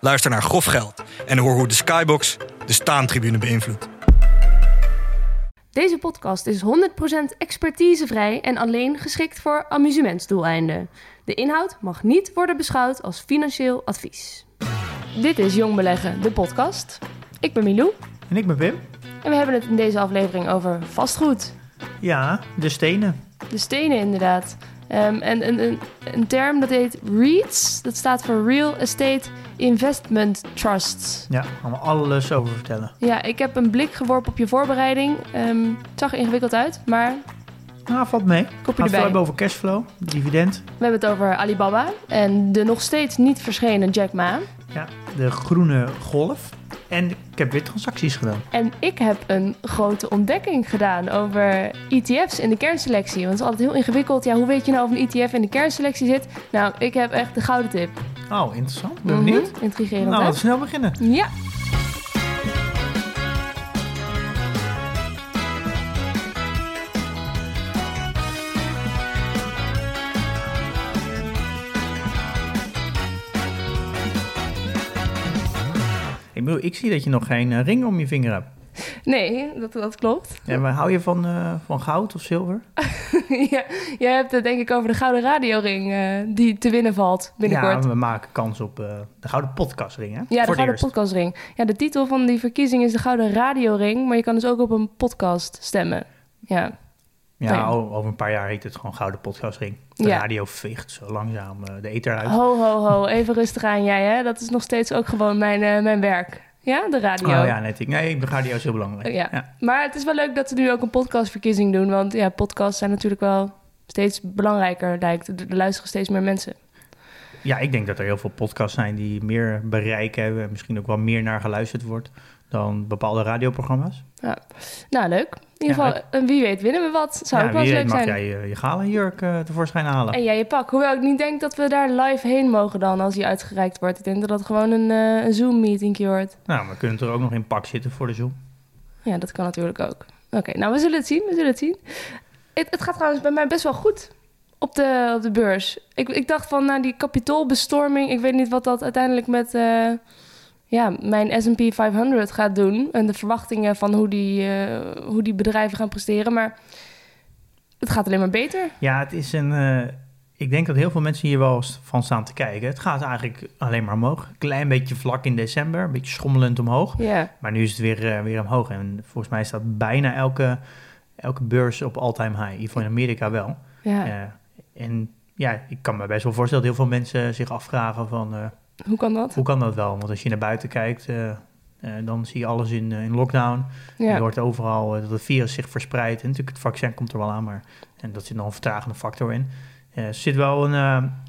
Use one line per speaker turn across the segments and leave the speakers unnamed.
Luister naar Grof Geld en hoor hoe de Skybox de staantribune beïnvloedt.
Deze podcast is 100% expertisevrij en alleen geschikt voor amusementsdoeleinden. De inhoud mag niet worden beschouwd als financieel advies. Dit is Jong Beleggen, de podcast. Ik ben Milou
En ik ben Pim.
en we hebben het in deze aflevering over vastgoed.
Ja, de stenen.
De stenen inderdaad. Ehm, en een, een, een term dat heet REITs, dat staat voor Real Estate Investment Trusts.
Ja, gaan we alles over vertellen.
Ja, ik heb een blik geworpen op je voorbereiding. Ehm, het zag er ingewikkeld uit, maar
Nou, valt mee.
kopje
we
erbij.
hebben over cashflow, dividend.
We hebben het over Alibaba en de nog steeds niet verschenen Jack Ma.
Ja, de groene golf. En ik heb weer transacties gedaan.
En ik heb een grote ontdekking gedaan over ETF's in de kernselectie. Want het is altijd heel ingewikkeld. Ja, hoe weet je nou of een ETF in de kernselectie zit? Nou, ik heb echt de gouden tip.
Oh, interessant. Ben
Mhm,
benieuwd.
Intrigerend,
Nou, laten we snel beginnen.
Ja.
Bedoel, ik zie dat je nog geen eh, ring om je vinger hebt.
Nee, dat, dat klopt.
En maar hou je van, eh, van goud of zilver?
ja, jij hebt het denk ik over de gouden radioring eh, die te winnen valt binnenkort.
Ja, we maken kans op de gouden podcastring, hè?
Ja, de Gouden
eerst.
Podcastring. Ja, de titel van die verkiezing is de Gouden Radioring, maar je kan dus ook op een podcast stemmen. Ja,
Ja,
Nee.
o- over een paar jaar heet het gewoon gouden podcastring. De
Ja.
radio veegt zo langzaam eh, de ether uit.
ho, ho, ho, even rustig aan jij, hè. Dat is nog steeds ook gewoon mijn, eh, mijn werk. Ja, de radio.
Oh ja, net. ik- Nee, de radio is heel belangrijk.
Ja.
ja.
Maar het is wel leuk dat we nu ook een podcastverkiezing doen, want ja, podcasts zijn natuurlijk wel steeds belangrijker, lijkt. Er er luisteren steeds meer mensen.
Ja, ik denk dat er heel veel podcasts zijn die meer bereik hebben en misschien ook wel meer naar geluisterd wordt dan bepaalde radioprogramma's.
Nou, leuk. In ieder
Ja,
geval, wie weet winnen we wat. Zou
ja,
ook wel eens leuk
mag
zijn.
jij je, je galenjurk eh tevoorschijn halen.
En jij je pak. Hoewel ik niet denk dat we daar live heen mogen dan als die uitgereikt wordt. Ik denk dat dat gewoon een, eh, een Zoom-meeting wordt.
Nou, we kunnen er ook nog in pak zitten voor de Zoom.
Ja, dat kan natuurlijk ook. Oké, nou we zullen het zien. We zullen het zien. Het, het gaat trouwens bij mij best wel goed op de, op de beurs. Ik, ik dacht van, nou die kapitoolbestorming... Ik weet niet wat dat uiteindelijk met eh, ja, mijn S&P 500 gaat doen. En de verwachtingen van hoe die, eh, hoe die bedrijven gaan presteren. Maar het gaat alleen maar beter.
Ja, het is een... eh, ik denk dat heel veel mensen hier wel eens van staan te kijken. Het gaat eigenlijk alleen maar omhoog. Klein beetje vlak in december, een beetje schommelend omhoog. Maar nu is het weer, eh, weer omhoog. En volgens mij staat bijna elke, elke beurs op all-time high. In ieder geval in Amerika wel.
ja.
En ja, ik kan me best wel voorstellen dat heel veel mensen zich afvragen van...
hoe kan dat?
hoe kan dat wel? Want als je naar buiten kijkt, eh, eh, dan zie je alles in, eh, in lockdown. Je
Ja.
hoort overal dat het virus zich verspreidt. En natuurlijk, het vaccin komt er wel aan, maar en dat zit nog een vertragende factor in. Eh, het zit wel een,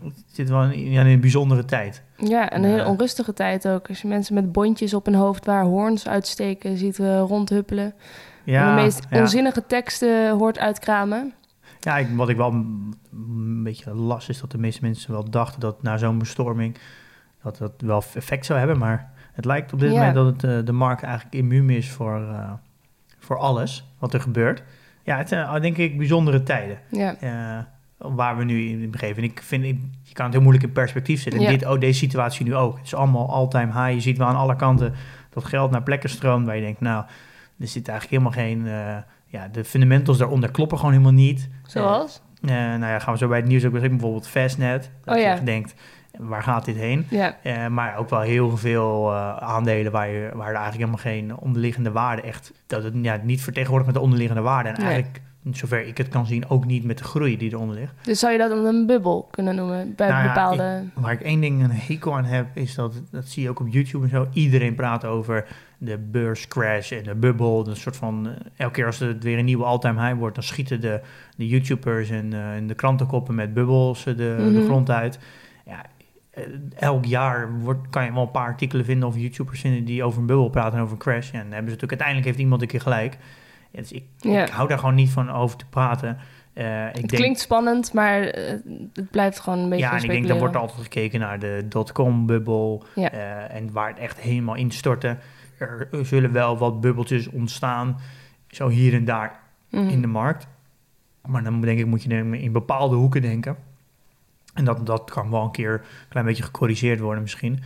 het zit wel een, ja, in een bijzondere tijd.
Ja, en een hele
Ja.
onrustige tijd ook. Als je mensen met bondjes op hun hoofd waar hoorns uitsteken ziet rondhuppelen. en
Ja,
de meest
ja.
onzinnige teksten hoort uitkramen.
Ja, ik, wat ik wel een, een beetje las is dat de meeste mensen wel dachten dat na zo'n bestorming dat dat wel effect zou hebben. Maar het lijkt op dit
Ja.
moment dat het, eh, de markt eigenlijk immuun is voor, eh, voor alles wat er gebeurt. Ja, het zijn denk ik bijzondere tijden
Ja,
eh, waar we nu in begeven. En ik vind, ik, je kan het heel moeilijk in perspectief zetten. En
Ja.
dit, oh, deze situatie nu ook. Het is allemaal all-time high. Je ziet wel aan alle kanten dat geld naar plekken stroomt waar je denkt, nou, er zit eigenlijk helemaal geen... eh, ja, de fundamentals daaronder kloppen gewoon helemaal niet.
zoals?
Eh, nou ja, gaan we zo bij het nieuws ook beginnen. Bijvoorbeeld Fastnet. Dat
Oh
je denkt, waar gaat dit heen?
Ja,
Eh, maar ook wel heel veel eh, aandelen waar, je, waar er eigenlijk helemaal geen onderliggende waarde echt... Dat het ja, niet vertegenwoordigt met de onderliggende waarde. En
Nee.
eigenlijk, zover ik het kan zien, ook niet met de groei die eronder ligt.
dus zou je dat dan een bubbel kunnen noemen bij
Nou ja,
bepaalde...
Waar ik één ding een hekel aan heb, is dat, dat zie je ook op YouTube en zo. Iedereen praat over de beurscrash en de bubbel. Een soort van, eh, elke keer als het weer een nieuwe all-time high wordt, dan schieten de, de YouTubers en, eh, en de krantenkoppen met bubbels de, de
Mhm.
grond uit. Ja, elk jaar wordt, kan je wel een paar artikelen vinden of YouTubers vinden die over een bubbel praten en over een crash. En dan hebben ze natuurlijk uiteindelijk heeft iemand een keer gelijk. Ja, dus ik,
Ja.
ik hou daar gewoon niet van over te praten. Eh, ik
Het
denk,
klinkt spannend, maar eh, het blijft gewoon een beetje
ja, en ik denk, dan wordt altijd gekeken naar de dotcom-bubbel
Ja.
eh, en waar het echt helemaal instortte. Er zullen wel wat bubbeltjes ontstaan, zo hier en daar
Mhm.
in de markt. Maar dan denk ik, moet je in bepaalde hoeken denken. En dat, dat kan wel een keer een klein beetje gecorrigeerd worden misschien.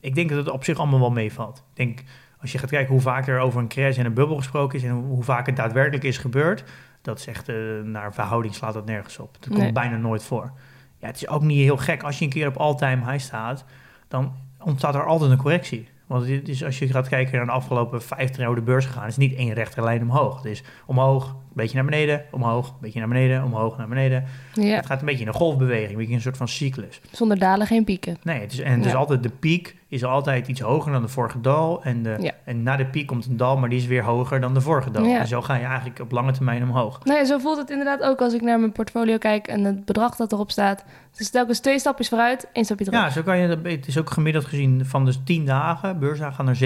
Ik denk dat het op zich allemaal wel meevalt. Ik denk, als je gaat kijken hoe vaak er over een crash en een bubbel gesproken is... en hoe, vaak het daadwerkelijk is gebeurd... dat is echt, eh, naar verhouding slaat dat nergens op. Dat komt
Nee.
bijna nooit voor. Ja, het is ook niet heel gek. Als je een keer op all-time high staat... dan ontstaat er altijd een correctie. Want dit is, als je gaat kijken naar de afgelopen 50 jaar hoe de beurs gegaan... is niet één rechte lijn omhoog. Het is omhoog, beetje naar beneden, omhoog, een beetje naar beneden, omhoog, naar beneden.
Ja,
Het gaat een beetje in een golfbeweging, een beetje een soort van cyclus.
zonder dalen geen pieken.
Nee, het is, en het is
Ja.
altijd, de piek is altijd iets hoger dan de vorige dal. En, de,
Ja.
en na de piek komt een dal, maar die is weer hoger dan de vorige dal. En zo ga je eigenlijk op lange termijn omhoog.
Nou ja, zo voelt het inderdaad ook als ik naar mijn portfolio kijk en het bedrag dat erop staat. Het is telkens twee stapjes vooruit, één stapje terug.
Ja, zo kan je, het is ook gemiddeld gezien van de 10 dagen, beursdagen gaan er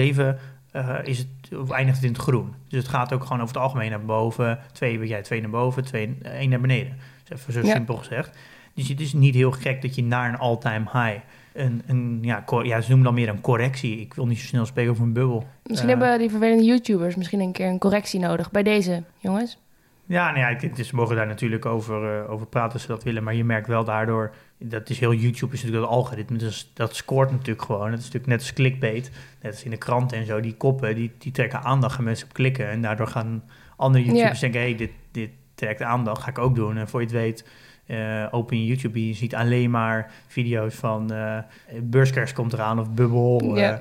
7, is het, eindigt het in het groen. Dus het gaat ook gewoon over het algemeen naar boven. Twee, jij, twee naar boven, twee, één naar beneden. Dus even zo
Ja.
simpel gezegd. Dus het is niet heel gek dat je naar een all-time high, een, een, ja, ja, ze noemen dan meer een correctie. Ik wil niet zo snel spreken over een bubbel.
Misschien
Eh,
hebben die vervelende YouTubers misschien een keer een correctie nodig bij deze, jongens.
Ja, nou ja, ik- het is, ze mogen daar natuurlijk over, eh, over praten als ze dat willen. Maar je merkt wel daardoor, dat is heel YouTube, is natuurlijk dat algoritme. Dus dat scoort natuurlijk gewoon. Het is natuurlijk net als clickbait. Net als in de kranten en zo. Die koppen, die, die trekken aandacht, gaan mensen op klikken. En daardoor gaan andere YouTubers denken, hé, hey, dit, dit trekt aandacht, ga ik ook doen. En voor je het weet, eh, open je YouTube en je ziet alleen maar video's van eh beurscrash komt eraan of bubbel. Eh,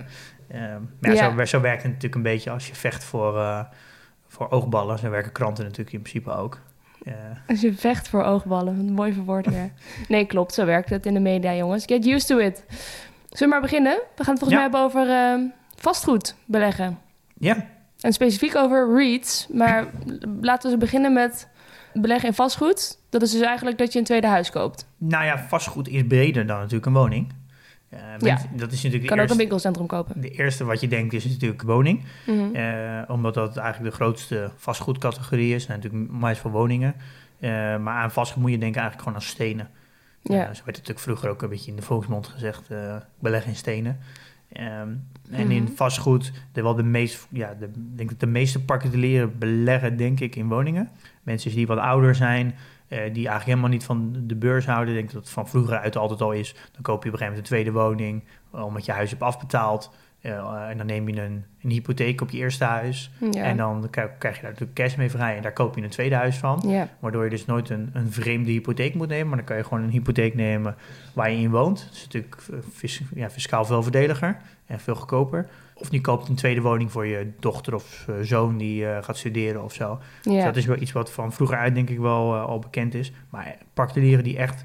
maar ja. Zo, zo werkt het natuurlijk een beetje als je vecht voor, voor oogballen. Zo werken kranten natuurlijk in principe ook.
Als je vecht voor oogballen, een mooi verwoord weer. Nee, klopt, zo werkt het in de media, jongens. Get used to it. Zullen we maar beginnen? We gaan het volgens
Ja.
mij hebben over eh, vastgoed beleggen.
ja,
En specifiek over REITs. Maar laten we beginnen met beleggen in vastgoed. Dat is dus eigenlijk dat je een tweede huis koopt.
nou ja, vastgoed is breder dan natuurlijk een woning. Eh, mensen- Dat is natuurlijk
kan ook een winkelcentrum kopen.
de eerste wat je denkt is natuurlijk woning.
Mhm.
Eh, omdat dat eigenlijk de grootste vastgoedcategorie is. Zijn natuurlijk meest voor woningen. Eh, maar aan vastgoed moet je denken eigenlijk gewoon aan stenen.
Ja.
Ja. zo werd het natuurlijk vroeger ook een beetje in de volksmond gezegd, beleg in stenen. Ehm, en in
Mhm.
vastgoed, de, wel de meest, ja, de, denk dat de meeste particulieren beleggen, denk ik, in woningen. Mensen die wat ouder zijn, die eigenlijk helemaal niet van de beurs houden. Ik denk dat het van vroeger uit altijd al is. Dan koop je op een gegeven moment een tweede woning, eh, omdat je huis hebt afbetaald. Eh, en dan neem je een, een hypotheek op je eerste huis.
ja.
En dan krijg, je daar natuurlijk cash mee vrij. En daar koop je een tweede huis van.
ja.
Waardoor je dus nooit een, een vreemde hypotheek moet nemen. Maar dan kan je gewoon een hypotheek nemen waar je in woont. Dat is natuurlijk eh, fis- ja, fiscaal veel voordeliger en veel goedkoper. Of je koopt een tweede woning voor je dochter of eh, zoon die eh, gaat studeren of zo. Dus dat is wel iets wat van vroeger uit denk ik wel eh, al bekend is. Maar particulieren die echt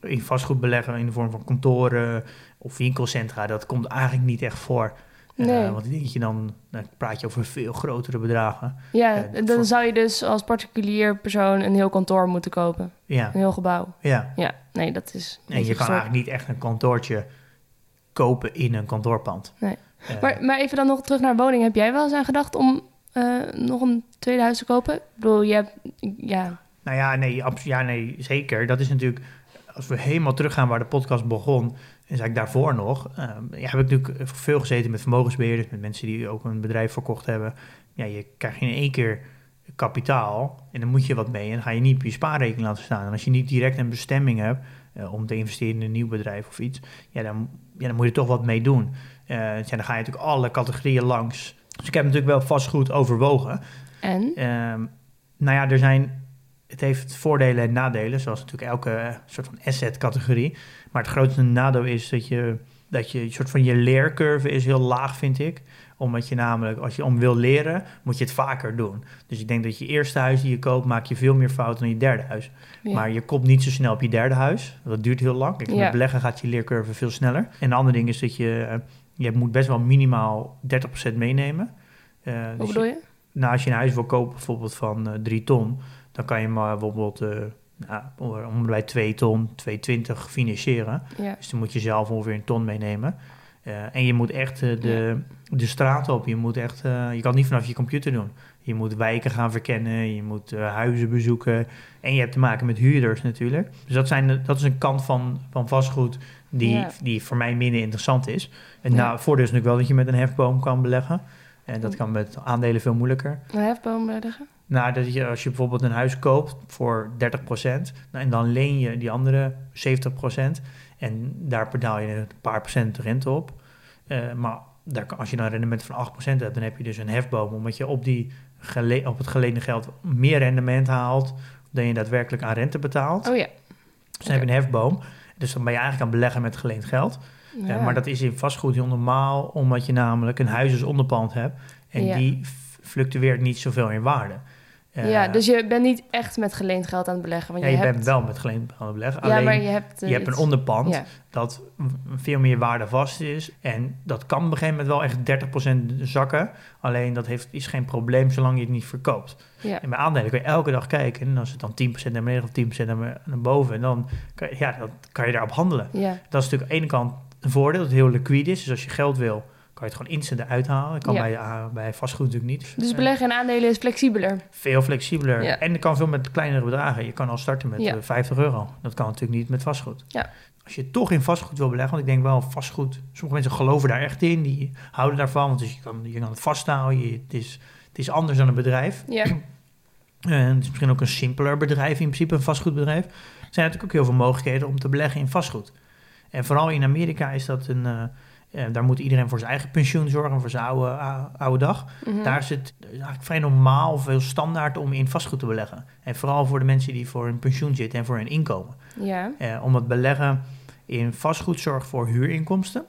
in vastgoed beleggen in de vorm van kantoren of winkelcentra, dat komt eigenlijk niet echt voor.
Nee.
want denk je dan, dan praat je over veel grotere bedragen.
ja, dan
voor-
zou je dus als particulier persoon een heel kantoor moeten kopen.
Ja,
Een heel gebouw.
ja.
Ja, nee, dat is...
En je kan eigenlijk niet echt een kantoortje kopen in een kantoorpand.
Nee.
Eh,
Maar, maar even dan nog terug naar woning. Heb jij wel eens aan gedacht om eh, nog een tweede huis te kopen? Ik bedoel, je hebt... Ja,
Nou ja nee, ja, nee, zeker. Dat is natuurlijk, als we helemaal teruggaan waar de podcast begon, en eigenlijk daarvoor nog, eh, ja, heb ik natuurlijk veel gezeten met vermogensbeheerders, met mensen die ook een bedrijf verkocht hebben. Ja, je krijgt in één keer kapitaal en dan moet je wat mee en dan ga je niet op je spaarrekening laten staan. En als je niet direct een bestemming hebt eh, om te investeren in een nieuw bedrijf of iets, ja, dan, ja, dan moet je er toch wat mee doen. Eh, ja, dan ga je natuurlijk alle categorieën langs. Dus ik heb natuurlijk wel vastgoed overwogen.
en?
Ehm, nou ja, er zijn. Het heeft voordelen en nadelen, zoals natuurlijk elke eh, soort van asset-categorie. Maar het grootste nadeel is dat je, dat je een soort van je leercurve is heel laag, vind ik. Omdat je namelijk, als je om wil leren, moet je het vaker doen. Dus ik denk dat je eerste huis die je koopt, maak je veel meer fouten dan je derde huis.
Ja.
Maar je komt niet zo snel op je derde huis. Dat duurt heel lang. Kijk,
Ja.
met beleggen gaat je leercurve veel sneller. En een ander ding is dat je, eh, je moet best wel minimaal 30% meenemen. Eh,
Hoe
dus
bedoel je?
nou, als je een huis wil kopen bijvoorbeeld van eh 3 ton, dan kan je maar bijvoorbeeld, eh, nou, om, bij 2 ton, 220 financieren.
Ja.
Dus dan moet je zelf ongeveer een ton meenemen. Eh, en je moet echt eh, de, de straat op. Je, moet echt, eh, je kan het niet vanaf je computer doen. Je moet wijken gaan verkennen, je moet huizen bezoeken. En je hebt te maken met huurders natuurlijk. Dus dat, zijn, dat is een kant van, van vastgoed die,
Ja.
die voor mij minder interessant is. En nou, het voordeel is natuurlijk wel dat je met een hefboom kan beleggen. En dat kan met aandelen veel moeilijker.
Een hefboom beleggen?
Nou, dat je, als je bijvoorbeeld een huis koopt voor 30%, nou, en dan leen je die andere 70%, en daar betaal je een paar procent rente op. Eh, maar daar, als je dan een rendement van 8% hebt, dan heb je dus een hefboom, omdat je op, die gele, op het geleende geld meer rendement haalt dan je daadwerkelijk aan rente betaalt.
Oh ja.
Dus dan heb je een hefboom. Dus dan ben je eigenlijk aan beleggen met geleend geld.
Ja.
maar dat is in vastgoed heel normaal, omdat je namelijk een huis als onderpand hebt. En
Ja.
die fluctueert niet zoveel in waarde. Eh,
ja, dus je bent niet echt met geleend geld aan het beleggen. Want
ja, je
je, hebt...
bent wel met geleend aan het beleggen.
Ja,
Alleen
maar je hebt... eh,
je hebt een onderpand
Ja.
dat veel meer waarde vast is. En dat kan op een gegeven moment wel echt 30% zakken. Alleen dat heeft, is geen probleem zolang je het niet verkoopt.
Ja.
En bij aandelen kun je elke dag kijken. En als het dan 10% naar beneden of 10% naar, boven. Dan kan, je- ja, dan kan je daarop handelen.
ja.
Dat is natuurlijk aan de ene kant een voordeel, dat het heel liquide is. Dus als je geld wil, kan je het gewoon instant eruit halen. Dat kan
Ja.
bij, ah, bij vastgoed natuurlijk niet.
Dus
Eh,
beleggen in aandelen is flexibeler.
veel flexibeler.
Ja.
En je kan veel met kleinere bedragen. Je kan al starten met
Ja.
eh, 50 euro. Dat kan natuurlijk niet met vastgoed.
Ja.
Als je toch in vastgoed wil beleggen, want ik denk wel vastgoed. Sommige mensen geloven daar echt in, die houden daarvan. Want dus je, kan, je kan het vasthouden. Je, het, is, het is anders dan een bedrijf.
Ja.
En het is misschien ook een simpeler bedrijf, in principe een vastgoedbedrijf. Er zijn natuurlijk ook heel veel mogelijkheden om te beleggen in vastgoed. En vooral in Amerika is dat een. eh, eh, daar moet iedereen voor zijn eigen pensioen zorgen, voor zijn oude, ou- oude dag.
Mhm.
Daar is het eigenlijk vrij normaal of heel standaard om in vastgoed te beleggen. En vooral voor de mensen die voor hun pensioen zitten en voor hun inkomen.
Ja.
Eh, omdat beleggen in vastgoed zorgt voor huurinkomsten.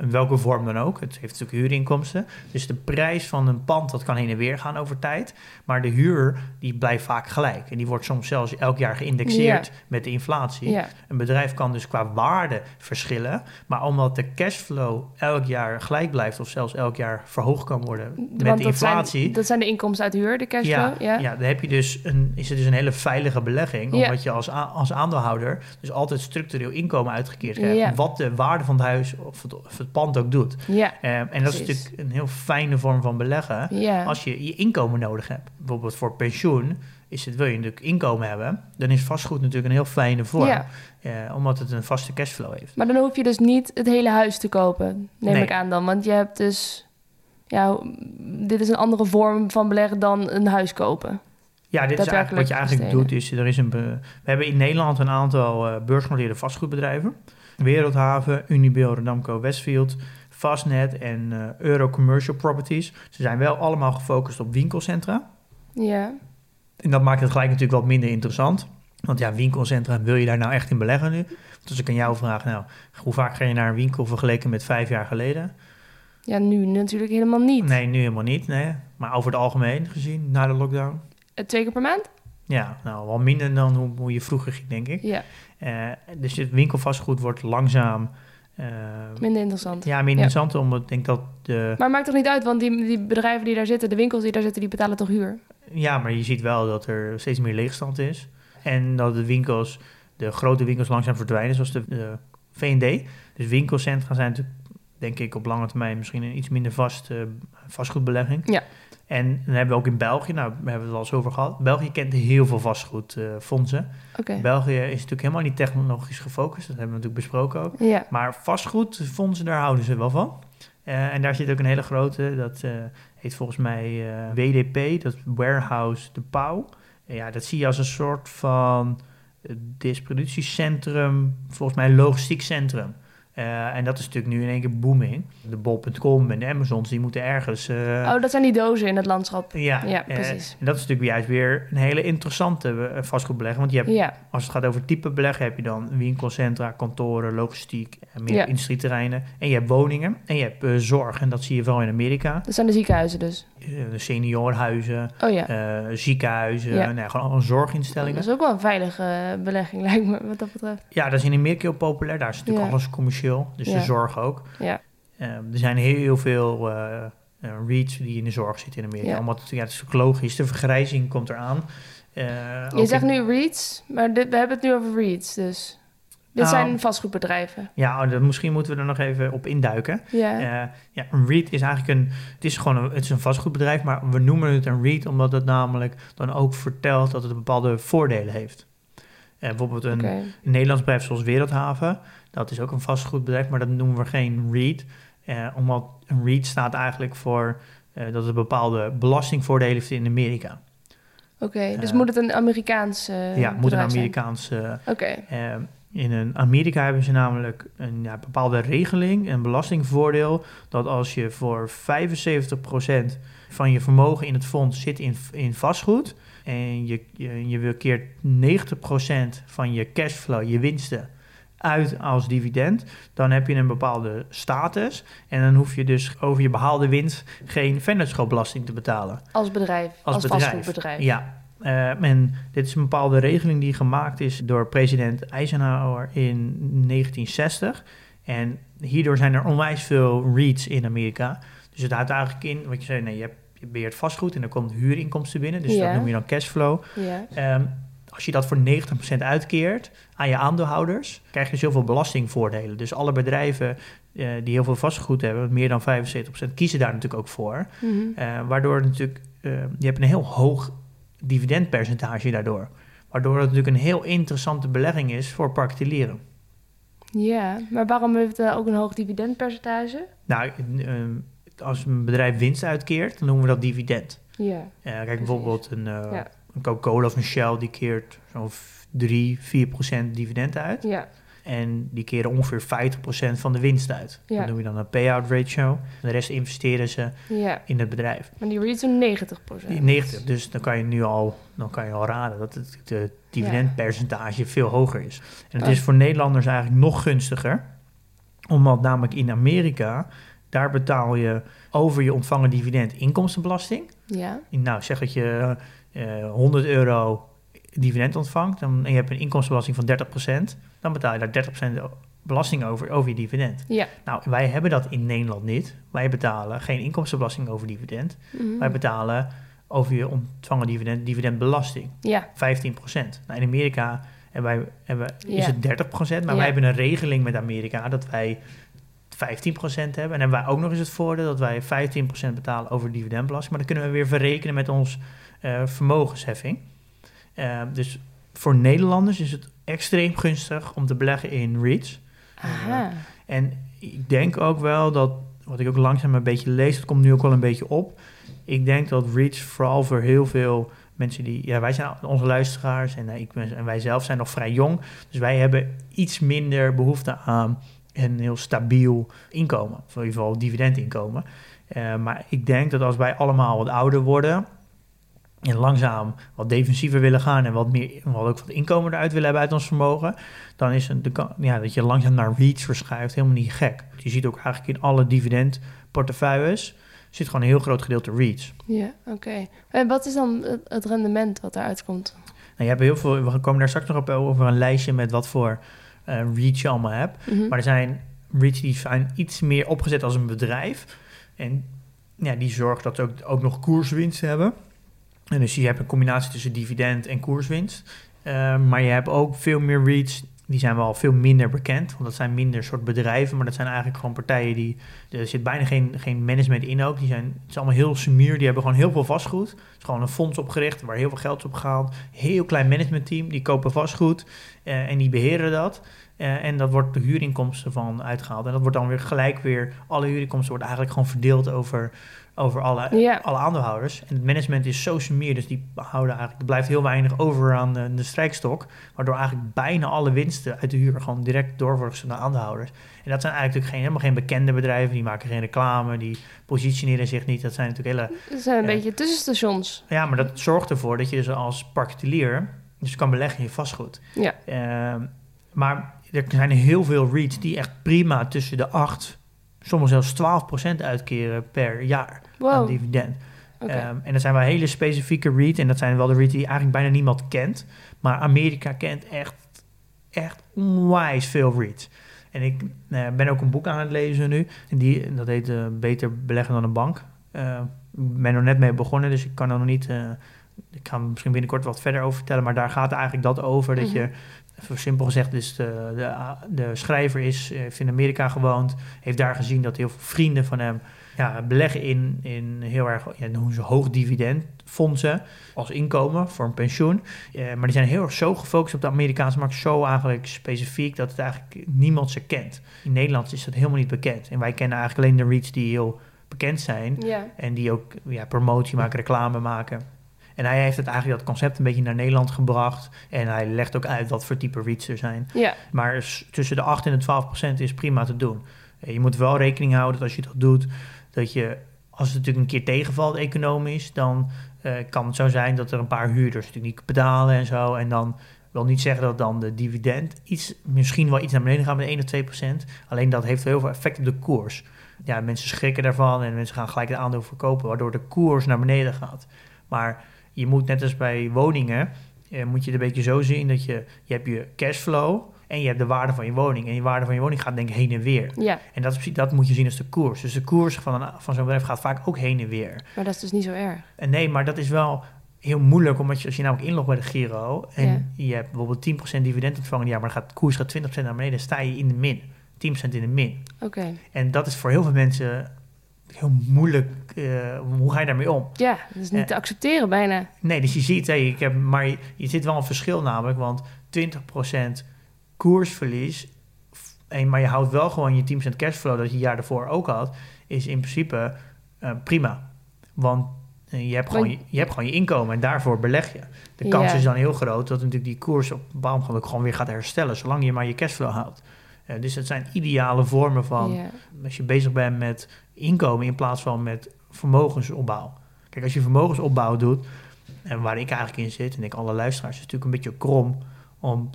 In welke vorm dan ook. Het heeft natuurlijk huurinkomsten. Dus de prijs van een pand dat kan heen en weer gaan over tijd. Maar de huur die blijft vaak gelijk. En die wordt soms zelfs elk jaar geïndexeerd met de inflatie.
Ja.
Een bedrijf kan dus qua waarde verschillen. Maar omdat de cashflow elk jaar gelijk blijft... of zelfs elk jaar verhoogd kan worden met
Want
de inflatie...
Zijn, dat zijn de inkomsten uit huur, de cashflow.
Ja,
Ja.
dan heb je dus een, is het dus een hele veilige belegging. Omdat je als, als aandeelhouder dus altijd structureel inkomen uitgekeerd krijgt. Wat de waarde van het huis of het, of het pand ook doet.
Ja.
Eh, en dat is natuurlijk een heel fijne vorm van beleggen.
Ja.
Als je je inkomen nodig hebt. Bijvoorbeeld voor pensioen. Is het, wil je natuurlijk inkomen hebben. Dan is vastgoed natuurlijk een heel fijne vorm.
Ja.
Eh, omdat het een vaste cashflow heeft.
Maar dan hoef je dus niet het hele huis te kopen, neem
Nee.
ik aan dan. Want je hebt dus... Ja, dit is een andere vorm van beleggen dan een huis kopen.
Ja, dit is eigenlijk wat je eigenlijk
besteden.
doet. Is, er is een we hebben in Nederland een aantal eh beursgenoteerde vastgoedbedrijven. Wereldhaven, Unibail, Rodamco, Westfield, Fastnet en eh, Euro Commercial Properties. Ze zijn wel allemaal gefocust op winkelcentra.
Ja.
En dat maakt het gelijk natuurlijk wat minder interessant. Want ja, winkelcentra, wil je daar nou echt in beleggen nu? Als ik aan jou vraag, nou, hoe vaak ga je naar een winkel vergeleken met vijf jaar geleden?
Ja, nu natuurlijk helemaal niet.
Nee, nu helemaal niet. Nee. Maar over het algemeen gezien, na de lockdown?
Eh, Twee keer per maand?
Ja, nou, wel minder dan hoe, hoe je vroeger ging, denk ik.
Ja,
Eh, dus het winkelvastgoed wordt langzaam eh,
minder interessant.
ja, minder interessant. Omdat ik denk dat de...
Maar maakt toch niet uit, want die, die bedrijven die daar zitten, de winkels die daar zitten, die betalen toch huur?
Ja, maar je ziet wel dat er steeds meer leegstand is. En dat de winkels, de grote winkels langzaam verdwijnen, zoals de, de V&D. Dus winkelcentra zijn natuurlijk, denk ik, op lange termijn misschien een iets minder vast, eh, vastgoedbelegging.
Ja.
En dan hebben we ook in België, nou, we hebben het al eens over gehad. België kent heel veel vastgoedfondsen.
Oké.
België is natuurlijk helemaal niet technologisch gefocust. Dat hebben we natuurlijk besproken ook.
Ja.
Maar vastgoedfondsen, daar houden ze wel van. Eh, en daar zit ook een hele grote, dat eh, heet volgens mij eh, WDP, dat Warehouse de Pauw. Ja, dat zie je als een soort van eh, distributiecentrum, volgens mij een logistiek centrum. Eh, en dat is natuurlijk nu in één keer booming. De bol.com en de Amazons, die moeten ergens... eh,
Oh, dat zijn die dozen in het landschap.
ja,
ja,
eh,
precies.
en dat is natuurlijk juist weer een hele interessante vastgoedbelegging. Want je hebt
Ja,
als het gaat over type beleggen, heb je dan winkelcentra, kantoren, logistiek, en meer
Ja.
industrieterreinen. En je hebt woningen en je hebt zorg. En dat zie je vooral in Amerika.
dat zijn de ziekenhuizen dus.
De seniorenhuizen,
Oh ja.
ziekenhuizen,
Ja.
nee, gewoon allemaal zorginstellingen.
Dat is ook wel een veilige belegging, lijkt me, wat dat betreft.
Ja, dat is in Amerika heel populair. Daar is natuurlijk alles commercieel, dus de zorg ook.
Ja.
Eh, er zijn heel veel eh eh, REITs die in de zorg zitten in Amerika. Omdat het, ja, het is ook logisch, de vergrijzing komt eraan. Eh,
Je zegt
in-
nu REITs, maar dit, we hebben het nu over REITs, dus... Dit
Nou.
zijn vastgoedbedrijven.
Ja, oh, misschien moeten we er nog even op induiken.
Ja.
Ja, een REIT is eigenlijk een, het is gewoon een, het is een vastgoedbedrijf, maar we noemen het een REIT omdat het namelijk dan ook vertelt dat het bepaalde voordelen heeft. Bijvoorbeeld een, een Nederlands bedrijf zoals Wereldhaven, dat is ook een vastgoedbedrijf, maar dat noemen we geen REIT. Eh, omdat een REIT staat eigenlijk voor eh, dat het bepaalde belastingvoordelen heeft in Amerika.
Oké, dus
Eh,
moet het een Amerikaans eh
ja, moet een? Amerikaanse
Oké,
eh, in een Amerika hebben ze namelijk een ja, bepaalde regeling, een belastingvoordeel, dat als je voor 75% van je vermogen in het fonds zit in, in vastgoed en je, je, je keert 90% van je cashflow, je winsten, uit als dividend, dan heb je een bepaalde status en dan hoef je dus over je behaalde winst geen vennootschapbelasting te betalen.
als bedrijf, als,
Als bedrijf.
vastgoedbedrijf.
Ja, eh, en dit is een bepaalde regeling die gemaakt is door president Eisenhower in 1960. En hierdoor zijn er onwijs veel REITs in Amerika. Dus het houdt eigenlijk in, wat je zei, nee, je, hebt, je beheert vastgoed en er komt huurinkomsten binnen. Dus
Ja.
dat noem je dan cashflow.
Ja.
Ehm, als je dat voor 90% uitkeert aan je aandeelhouders, krijg je dus heel veel belastingvoordelen. Dus alle bedrijven eh, die heel veel vastgoed hebben, meer dan 75%, kiezen daar natuurlijk ook voor.
Mhm.
Eh, waardoor natuurlijk, eh, je hebt een heel hoog dividendpercentage daardoor. Waardoor het natuurlijk een heel interessante belegging is voor particulieren.
ja, maar waarom heeft het ook een hoog dividendpercentage?
Nou, eh, als een bedrijf winst uitkeert, dan noemen we dat dividend.
Ja,
kijk, bijvoorbeeld een,
Ja.
Een Coca-Cola of een Shell, die keert zo'n 3, 4 procent dividend uit.
ja,
En die keren ongeveer 50% van de winst uit.
Ja.
Dat noem je dan een payout ratio. De rest investeren ze
ja.
in het bedrijf.
Maar die REITs doen 90
Die 90, dus dan kan je nu al, dan kan je al raden dat het de dividendpercentage veel hoger is. En het
Oh.
is voor Nederlanders eigenlijk nog gunstiger, omdat namelijk in Amerika, daar betaal je over je ontvangen dividend inkomstenbelasting.
Ja,
Nou, zeg dat je eh 100 euro dividend ontvangt dan, en je hebt een inkomstenbelasting van 30%, dan betaal je daar 30% belasting over, over je dividend.
ja.
Nou, wij hebben dat in Nederland niet. Wij betalen geen inkomstenbelasting over dividend.
Mhm.
Wij betalen over je ontvangen dividend, dividendbelasting,
Ja,
15%. Nou, in Amerika hebben wij, hebben, is het 30%, maar
Ja.
wij hebben een regeling met Amerika dat wij 15% hebben. En hebben wij ook nog eens het voordeel dat wij 15% betalen over dividendbelasting, maar dan kunnen we weer verrekenen met ons eh, vermogensheffing. Eh, dus voor Nederlanders is het extreem gunstig om te beleggen in REITs.
aha.
En ik denk ook wel dat, wat ik ook langzaam een beetje lees, dat komt nu ook wel een beetje op. Ik denk dat REITs vooral voor heel veel mensen die, ja, wij zijn onze luisteraars en, eh, ik ben, en wij zelf zijn nog vrij jong. Dus wij hebben iets minder behoefte aan een heel stabiel inkomen, of in ieder geval dividendinkomen. Eh, maar ik denk dat als wij allemaal wat ouder worden en langzaam wat defensiever willen gaan en wat meer, wat ook wat inkomen eruit willen hebben uit ons vermogen, dan is het de, ja, dat je langzaam naar REITs verschuift helemaal niet gek. Je ziet ook eigenlijk in alle dividendportefeuilles zit gewoon een heel groot gedeelte REITs.
Ja, oké. En wat is dan het, rendement wat eruit komt?
Nou, je hebt heel veel, we komen daar straks nog op over een lijstje met wat voor eh REITs je allemaal hebt.
Mhm.
Maar er zijn REITs die zijn iets meer opgezet als een bedrijf. En ja, die zorgen dat ze ook, ook nog koerswinst hebben. En dus je hebt een combinatie tussen dividend en koerswinst. Eh, maar je hebt ook veel meer REITs, die zijn wel veel minder bekend. Want dat zijn minder soort bedrijven, maar dat zijn eigenlijk gewoon partijen die... Er zit bijna geen, geen management in ook. Die zijn, het is allemaal heel sumier, die hebben gewoon heel veel vastgoed. Het is gewoon een fonds opgericht waar heel veel geld is opgehaald. Heel klein managementteam, die kopen vastgoed eh, en die beheren dat. Eh, en dat wordt de huurinkomsten van uitgehaald. En dat wordt dan weer gelijk weer, alle huurinkomsten worden eigenlijk gewoon verdeeld over, over alle, alle aandeelhouders. En het management is zo sumier, dus die houden eigenlijk, er blijft heel weinig over aan de, de strijkstok. Waardoor eigenlijk bijna alle winsten uit de huur gewoon direct door worden gestuurd naar aandeelhouders. En dat zijn eigenlijk natuurlijk geen, helemaal geen bekende bedrijven, die maken geen reclame, die positioneren zich niet. Dat zijn natuurlijk hele
Het zijn een
Ja.
beetje tussenstations.
ja, maar dat zorgt ervoor dat je dus als particulier dus kan beleggen in je vastgoed.
Ja.
Ehm, maar er zijn heel veel REITs die echt prima tussen de 8, soms zelfs 12% uitkeren per jaar aan
Wow,
dividend.
oké.
Ehm, en dat zijn wel hele specifieke REITs en dat zijn wel de REITs die eigenlijk bijna niemand kent. Maar Amerika kent echt, echt onwijs veel REITs. En ik eh, ben ook een boek aan het lezen nu. En die, dat heet eh, Beter beleggen dan een bank. Eh, ik ben er net mee begonnen, dus ik kan er nog niet eh, ik ga misschien binnenkort wat verder over vertellen, maar daar gaat eigenlijk dat over. Dat je,
Mhm.
Even simpel gezegd, dus de, de, de schrijver is, eh, heeft in Amerika gewoond, heeft daar gezien dat heel veel vrienden van hem ja, beleggen in, in heel erg ja, noemen ze hoog dividendfondsen als inkomen voor een pensioen. Eh, maar die zijn heel erg zo gefocust op de Amerikaanse markt, zo eigenlijk specifiek dat het eigenlijk niemand ze kent. In Nederland is dat helemaal niet bekend. En wij kennen eigenlijk alleen de REITs die heel bekend zijn.
Ja.
En die ook ja, promotie maken, reclame maken. En hij heeft het eigenlijk dat concept een beetje naar Nederland gebracht. En hij legt ook uit wat voor type REITs er zijn.
Ja.
Maar tussen de 8 en de 12 procent is prima te doen. Eh, Je moet wel rekening houden dat als je dat doet, dat je, als het natuurlijk een keer tegenvalt economisch, dan eh, kan het zo zijn dat er een paar huurders natuurlijk niet betalen en zo. En dan wil niet zeggen dat dan de dividend iets, misschien wel iets naar beneden gaat met 1 of 2 procent. Alleen dat heeft heel veel effect op de koers. Ja, mensen schrikken daarvan en mensen gaan gelijk het aandeel verkopen, waardoor de koers naar beneden gaat. Maar je moet net als bij woningen, eh, moet je het een beetje zo zien dat je, je hebt je cashflow en je hebt de waarde van je woning. En die waarde van je woning gaat denk ik heen en weer.
ja,
En dat, dat moet je zien als de koers. Dus de koers van, een, van zo'n bedrijf gaat vaak ook heen en weer.
maar dat is dus niet zo erg.
En nee, maar dat is wel heel moeilijk, omdat je, als je namelijk inlogt bij de Giro en
Ja.
je hebt bijvoorbeeld 10% dividend ontvangen, ja, maar dan gaat, de koers gaat 20% naar beneden, dan sta je in de min. 10% in de min.
Oké.
En dat is voor heel veel mensen heel moeilijk. eh, hoe ga je daarmee om?
Ja, dat is niet te accepteren bijna.
Nee, dus je ziet, hé, ik heb, maar je, je zit wel een verschil namelijk, want 20% koersverlies, en, maar je houdt wel gewoon je 10% cashflow dat je jaar daarvoor ook had, is in principe eh, prima. Want eh, je, hebt gewoon je, je hebt gewoon je inkomen en daarvoor beleg je. De kans
Ja.
is dan heel groot dat natuurlijk die koers op een bepaald moment gewoon weer gaat herstellen, zolang je maar je cashflow houdt. Eh, dus het zijn ideale vormen van als je bezig bent met inkomen in plaats van met vermogensopbouw. Kijk, als je vermogensopbouw doet, en waar ik eigenlijk in zit, en ik alle luisteraars, is het natuurlijk een beetje krom om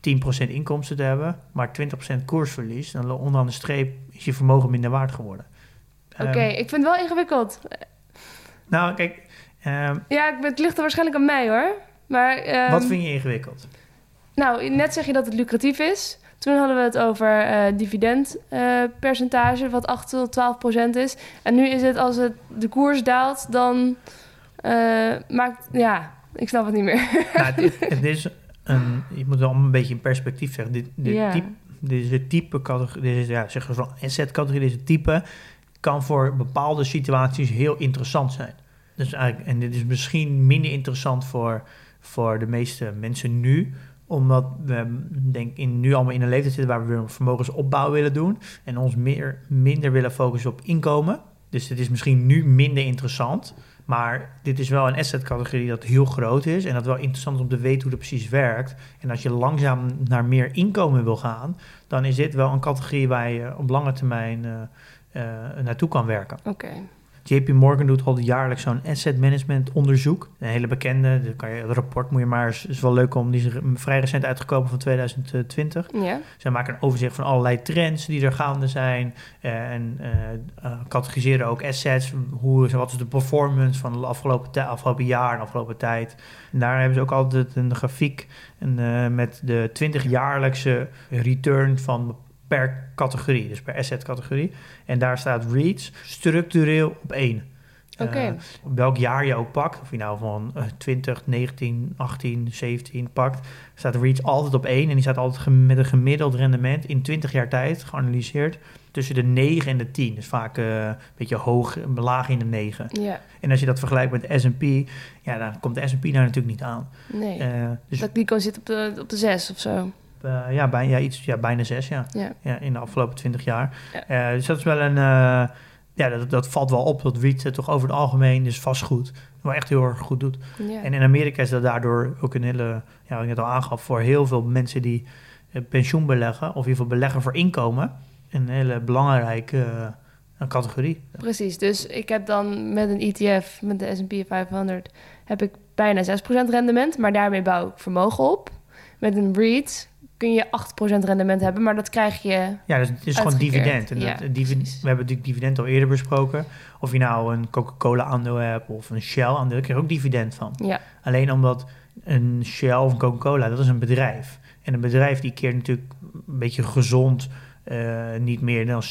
10% inkomsten te hebben, maar 20% koersverlies. Dan onderaan de streep is je vermogen minder waard geworden.
Oké,
Ehm,
ik vind het wel ingewikkeld.
nou, kijk, ehm,
Ja, het ligt er waarschijnlijk aan mij hoor. Maar, ehm,
wat vind je ingewikkeld?
Nou, net zeg je dat het lucratief is. Toen hadden we het over eh dividendpercentage, wat 8 tot 12 procent is. En nu is het als het de koers daalt, dan eh, maakt... Ja, ik snap het niet meer.
nou, dit, het is een, je moet allemaal een beetje in perspectief zeggen. Dit, dit, type, dit is het type categorie, is, ja, zeggen we van asset categorie, dit is het type, kan voor bepaalde situaties heel interessant zijn. Dus eigenlijk, en dit is misschien minder interessant voor, voor de meeste mensen nu, omdat we denk in, nu allemaal in een leeftijd zitten waar we een vermogensopbouw willen doen en ons meer, minder willen focussen op inkomen. Dus het is misschien nu minder interessant. Maar dit is wel een asset-categorie dat heel groot is. En dat wel interessant is om te weten hoe dat precies werkt. En als je langzaam naar meer inkomen wil gaan, dan is dit wel een categorie waar je op lange termijn eh, eh, naartoe kan werken.
Oké.
JP Morgan doet al jaarlijks zo'n asset management onderzoek. Een hele bekende, dat kan je, het rapport moet je maar, is, is wel leuk om, die is vrij recent uitgekomen van 2020.
Ja.
Zij maken een overzicht van allerlei trends die er gaande zijn. eh, en eh, categoriseren ook assets. Hoe, is- wat is de performance van de afgelopen, afgelopen jaar en afgelopen tijd. En daar hebben ze ook altijd een grafiek en, met de 20-jaarlijkse return van per categorie. Dus per asset categorie. En daar staat REITs structureel op één.
Oké.
Eh, welk jaar je ook pakt, of je nou van eh, 20, 19, 18, 17 pakt, staat REITs altijd op één. En die staat altijd met een gemiddeld rendement in 20 jaar tijd geanalyseerd tussen de 9 en de 10. Dus vaak eh, een beetje hoog, laag in de 9.
Ja.
En als je dat vergelijkt met de S&P, ja, dan komt de S&P daar natuurlijk niet aan.
Nee.
Eh, dus
dat die kan zitten op de, op de 6 of zo.
Eh, ja, bijna, ja, iets, ja, bijna 6, ja.
Ja.
ja. In de afgelopen 20 jaar.
Ja.
Eh, dus dat is wel een... eh, ja, dat, dat valt wel op dat REIT het toch over het algemeen, dus vastgoed, wel echt heel erg goed doet. En in Amerika is dat daardoor ook een hele, ja, wat ik net al aangaf, voor heel veel mensen die pensioen beleggen, of in ieder geval beleggen voor inkomen, een hele belangrijke categorie.
Precies, dus ik heb dan met een ETF, met de S&P 500, heb ik bijna 6% rendement, maar daarmee bouw ik vermogen op. Met een REIT kun je 8% rendement hebben, maar dat krijg je...
Ja, dus het is gewoon dividend. En
ja,
dat, divi-
precies.
we hebben natuurlijk dividend al eerder besproken. Of je nou een Coca-Cola aandeel hebt of een Shell aandeel, daar krijg je ook dividend van.
Ja,
Alleen omdat een Shell of een Coca-Cola, dat is een bedrijf. En een bedrijf die keert natuurlijk een beetje gezond eh, niet meer dan 70%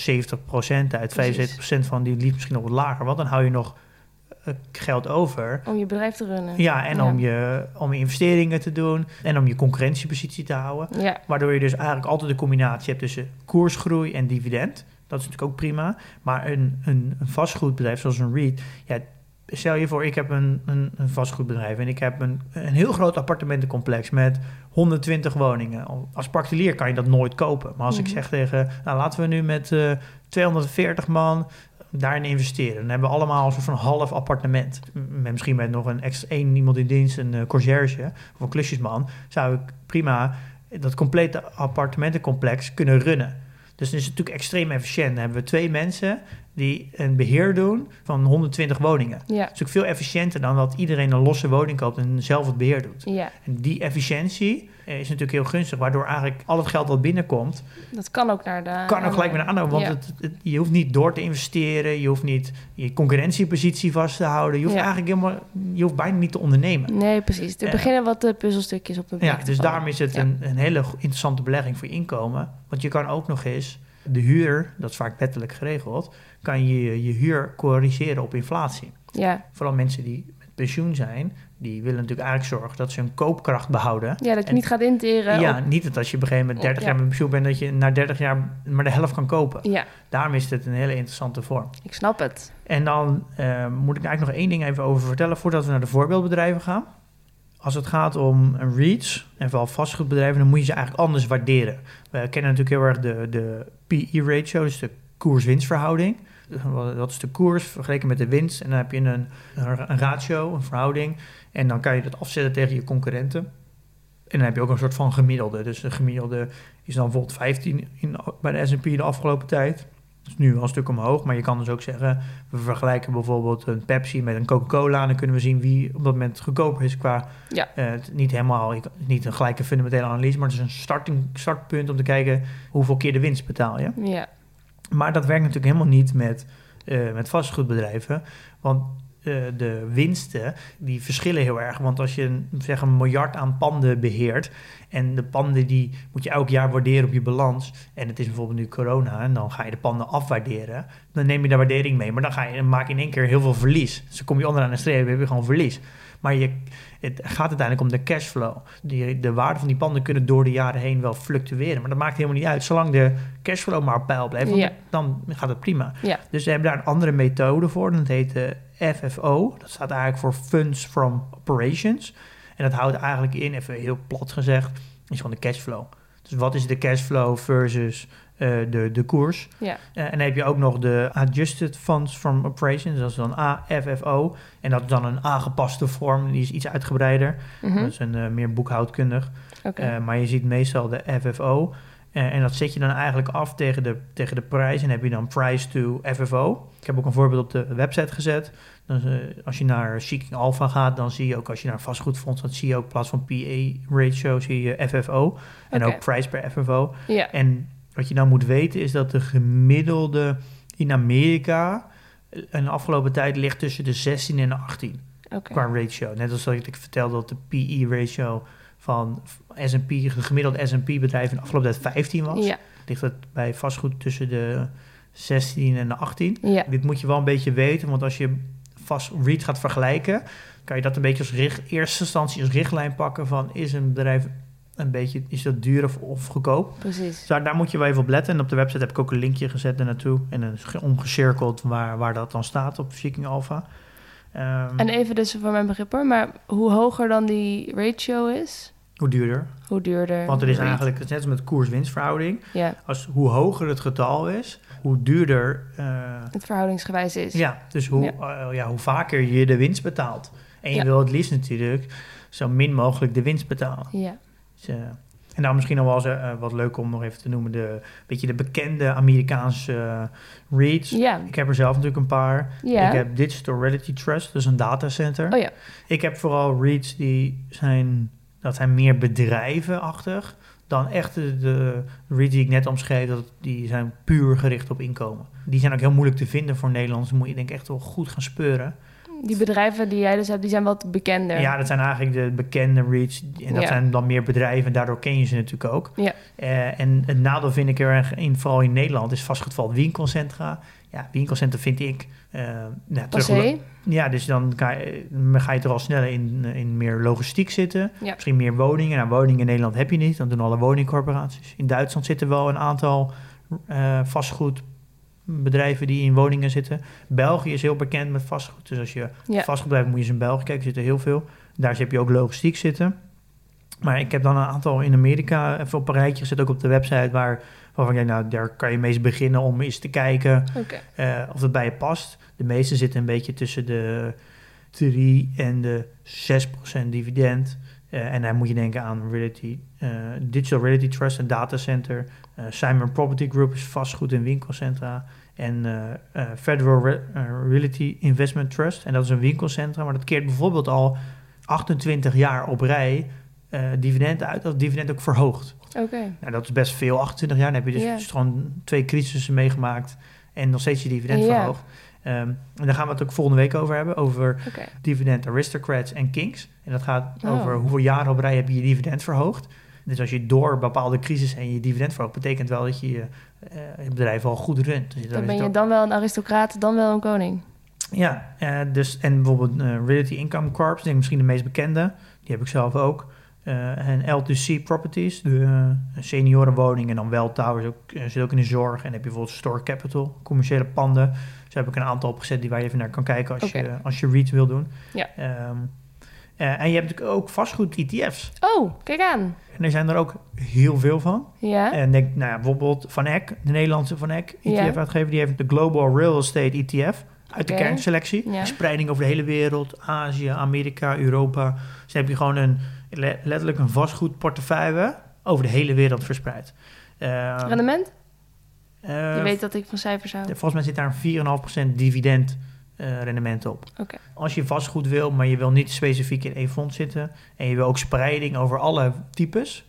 uit.
Precies.
75% van die liefst misschien nog wat lager. Want dan hou je nog eh, geld over.
Om je bedrijf te runnen.
Ja, en
Ja.
Om, je, om je investeringen te doen en om je concurrentiepositie te houden.
Ja,
Waardoor je dus eigenlijk altijd de combinatie hebt tussen koersgroei en dividend. Dat is natuurlijk ook prima. Maar een, een, een vastgoedbedrijf zoals een REIT... Ja, stel je voor, ik heb een, een, een vastgoedbedrijf... en ik heb een, een heel groot appartementencomplex met 120 woningen. Als particulier kan je dat nooit kopen. Maar als ik
Mhm.
zeg tegen... Nou, laten we nu met eh 240 man daarin investeren. Dan hebben we allemaal een soort van half appartement. Met misschien met nog een extra één iemand in dienst, een eh, conciërge of een klusjesman. Zou ik prima dat complete appartementencomplex kunnen runnen. Dus dan is het natuurlijk extreem efficiënt. Dan hebben we twee mensen die een beheer doen van 120 woningen.
ja,
Dat is ook veel efficiënter dan dat iedereen een losse woning koopt en zelf het beheer doet.
ja.
En die efficiëntie eh, is natuurlijk heel gunstig, waardoor eigenlijk al het geld wat binnenkomt,
Dat kan ook naar de...
kan ook gelijk weer naar anderen. Want
Ja.
het, het- je hoeft niet door te investeren, je hoeft niet je concurrentiepositie vast te houden. Je hoeft
Ja.
eigenlijk helemaal, je hoeft bijna niet te ondernemen.
Nee, precies. Er
Ja.
beginnen wat eh, puzzelstukjes op de plek
Ja,
te
dus daarom is het een, een hele interessante belegging voor je inkomen. Want je kan ook nog eens de huur, dat is vaak wettelijk geregeld, kan je je huur corrigeren op inflatie.
Ja.
Vooral mensen die met pensioen zijn, die willen natuurlijk eigenlijk zorgen dat ze hun koopkracht behouden.
ja, dat je
En-
niet gaat interen
ja,
op-
niet dat als je op een gegeven moment 30
Ja.
jaar met pensioen bent, dat je na 30 jaar maar de helft kan kopen.
Ja,
Daarom is het een hele interessante vorm.
ik snap het.
En dan eh, moet ik eigenlijk nog één ding even over vertellen voordat we naar de voorbeeldbedrijven gaan. Als het gaat om een REITs en vooral vastgoedbedrijven, dan moet je ze eigenlijk anders waarderen. We kennen natuurlijk heel erg de, de PE-ratio, dus de koers-winstverhouding. Dat is de koers vergeleken met de winst. En dan heb je een, een ratio, een verhouding. En dan kan je dat afzetten tegen je concurrenten. En dan heb je ook een soort van gemiddelde. Dus een gemiddelde is dan bijvoorbeeld 15 in, bij de S&P de afgelopen tijd. Dat is nu wel een stuk omhoog, maar je kan dus ook zeggen... we vergelijken bijvoorbeeld een Pepsi met een Coca-Cola... en dan kunnen we zien wie op dat moment goedkoper is qua...
Ja.
eh, niet helemaal, niet een gelijke fundamentele analyse... maar het is een starting, startpunt om te kijken hoeveel keer de winst betaal je.
Ja,
Maar dat werkt natuurlijk helemaal niet met, eh, met vastgoedbedrijven. Want eh, de winsten die verschillen heel erg. Want als je zeg een miljard aan panden beheert. En de panden die moet je elk jaar waarderen op je balans. En het is bijvoorbeeld nu corona. En dan ga je de panden afwaarderen. Dan neem je de waardering mee. Maar dan, ga je, maak je in één keer heel veel verlies. Dus dan kom je onderaan de streep heb je gewoon verlies. Maar je, het gaat uiteindelijk om de cashflow. Die, de waarde van die panden kunnen door de jaren heen wel fluctueren. Maar dat maakt helemaal niet uit. Zolang de cashflow maar op peil blijft,
Ja.
dan gaat het prima.
ja,
Dus ze hebben daar een andere methode voor. Dat heet de FFO. Dat staat eigenlijk voor Funds from Operations. En dat houdt eigenlijk in, even heel plat gezegd, is gewoon de cashflow. Dus wat is de cashflow versus de, de koers?
ja.
Eh, en dan heb je ook nog de Adjusted Funds from Operations. Dat is dan AFFO. En dat is dan een aangepaste vorm. Die is iets uitgebreider.
Mhm.
Dat is een eh, meer boekhoudkundig. Eh, maar je ziet meestal de FFO. Eh, en dat zet je dan eigenlijk af tegen de, tegen de prijs. En heb je dan price to FFO. Ik heb ook een voorbeeld op de website gezet. Eh, als je naar Seeking Alpha gaat, dan zie je ook als je naar vastgoedfonds gaat, zie je ook in plaats van PA ratio, zie je FFO. En ook price per FFO.
ja,
En wat je nou moet weten is dat de gemiddelde in Amerika eh, in de afgelopen tijd ligt tussen de 16 en de 18
oké.
qua ratio. Net als dat ik vertelde dat de PE-ratio van S&P, de gemiddelde S&P-bedrijf in de afgelopen tijd 15 was.
Ja,
Ligt dat bij vastgoed tussen de 16 en de 18.
ja,
Dit moet je wel een beetje weten, want als je vast REIT gaat vergelijken, kan je dat een beetje als richt, eerste instantie als richtlijn pakken van is een bedrijf een beetje, is dat duur of, of goedkoop?
precies.
Dus daar, daar moet je wel even op letten. En op de website heb ik ook een linkje gezet naartoe. En een ge- omgecirkeld waar, waar dat dan staat op Viking Alpha. Ehm,
En even dus voor mijn begrip hoor, maar hoe hoger dan die ratio is,
hoe duurder.
hoe duurder.
Want er is eigenlijk, het is net als met koers-winstverhouding.
Ja,
Als, hoe hoger het getal is, hoe duurder... eh,
het verhoudingsgewijs is.
ja, dus hoe,
Ja.
eh, ja, hoe vaker je de winst betaalt. En je
Ja.
wil het liefst natuurlijk zo min mogelijk de winst betalen.
Ja,
Dus, eh, en dan misschien nog wel eens eh, wat leuk om nog even te noemen... de, beetje de bekende Amerikaanse eh, REITs.
ja.
Ik heb er zelf natuurlijk een paar. Ik heb Digital Reality Trust, is een datacenter.
Oh ja,
Ik heb vooral REITs die zijn, dat zijn meer bedrijvenachtig dan echt de, de REITs die ik net omschreef, dat, die zijn puur gericht op inkomen. Die zijn ook heel moeilijk te vinden voor Nederlands, moet je denk ik echt wel goed gaan speuren.
Die bedrijven die jij dus hebt, die zijn wat bekender.
Ja, dat zijn eigenlijk de bekende REITs en dat
Ja.
zijn dan meer bedrijven en daardoor ken je ze natuurlijk ook.
Ja.
Eh, en het nadeel vind ik er erg in, vooral in Nederland, is vastgoedval winkelcentra. Ja, winkelcentrum vind ik... eh nou, terug- ja, dus dan ga je, ga je toch al sneller in, in meer logistiek zitten.
Ja.
Misschien meer woningen. Nou, woningen in Nederland heb je niet. Dan doen alle woningcorporaties. In Duitsland zitten wel een aantal eh, vastgoedbedrijven die in woningen zitten. België is heel bekend met vastgoed. Dus als je
Ja.
vastgoedbedrijf moet je eens in België kijken. Er zitten heel veel. Daar heb je ook logistiek zitten. Maar ik heb dan een aantal in Amerika even op een rijtje gezet. Ook op de website waar... Waarvan ik denk, nou, daar kan je meest beginnen om eens te kijken eh, of dat bij je past. De meeste zitten een beetje tussen de 3 en de 6% dividend. Eh, en dan moet je denken aan Realty, eh, Digital Realty Trust en Datacenter. Eh Simon Property Group is vastgoed en winkelcentra. En Federal Re- Realty Investment Trust. En dat is een winkelcentra, maar dat keert bijvoorbeeld al 28 jaar op rij dividend uit. Dat dividend ook verhoogt.
Oké.
Nou, dat is best veel, 28 jaar. Dan heb je dus, dus gewoon twee crisissen meegemaakt en nog steeds je dividend verhoogd. Ehm, en daar gaan we het ook volgende week over hebben, over dividend aristocrats en kings. En dat gaat
Oh.
over hoeveel jaren op rij heb je je dividend verhoogd. Dus als je door bepaalde crisis en je dividend verhoogt, betekent wel dat je je, eh, bedrijf al goed runt. Dus
Dan ben je dan wel een aristocraat, dan wel een koning.
ja, eh, dus, en bijvoorbeeld eh, Realty Income Corp, denk ik misschien de meest bekende. Die heb ik zelf ook. En L2C Properties, de seniorenwoningen en dan wel towers, ook, zit ook in de zorg. En dan heb je bijvoorbeeld Store Capital, commerciële panden. Daar heb ik een aantal opgezet die waar je even naar kan kijken als, je, als je REIT wil doen.
Ja.
Ehm, eh, en je hebt natuurlijk ook vastgoed ETF's.
Oh, kijk aan.
En er zijn er ook heel veel van.
Ja.
En denk, nou ja, bijvoorbeeld Van Eck, de Nederlandse Van Eck
Ja.
ETF-uitgever, die heeft de Global Real Estate ETF uit de kernselectie.
Ja.
Spreiding over de hele wereld, Azië, Amerika, Europa. Dus dan heb je gewoon een, le- letterlijk een vastgoedportefeuille over de hele wereld verspreid. Eh,
Rendement?
Eh,
Je weet dat ik van cijfers hou.
Volgens mij zit daar een 4,5% dividend eh, rendement op. Als je vastgoed wil, maar je wil niet specifiek in één fonds zitten... en je wil ook spreiding over alle types...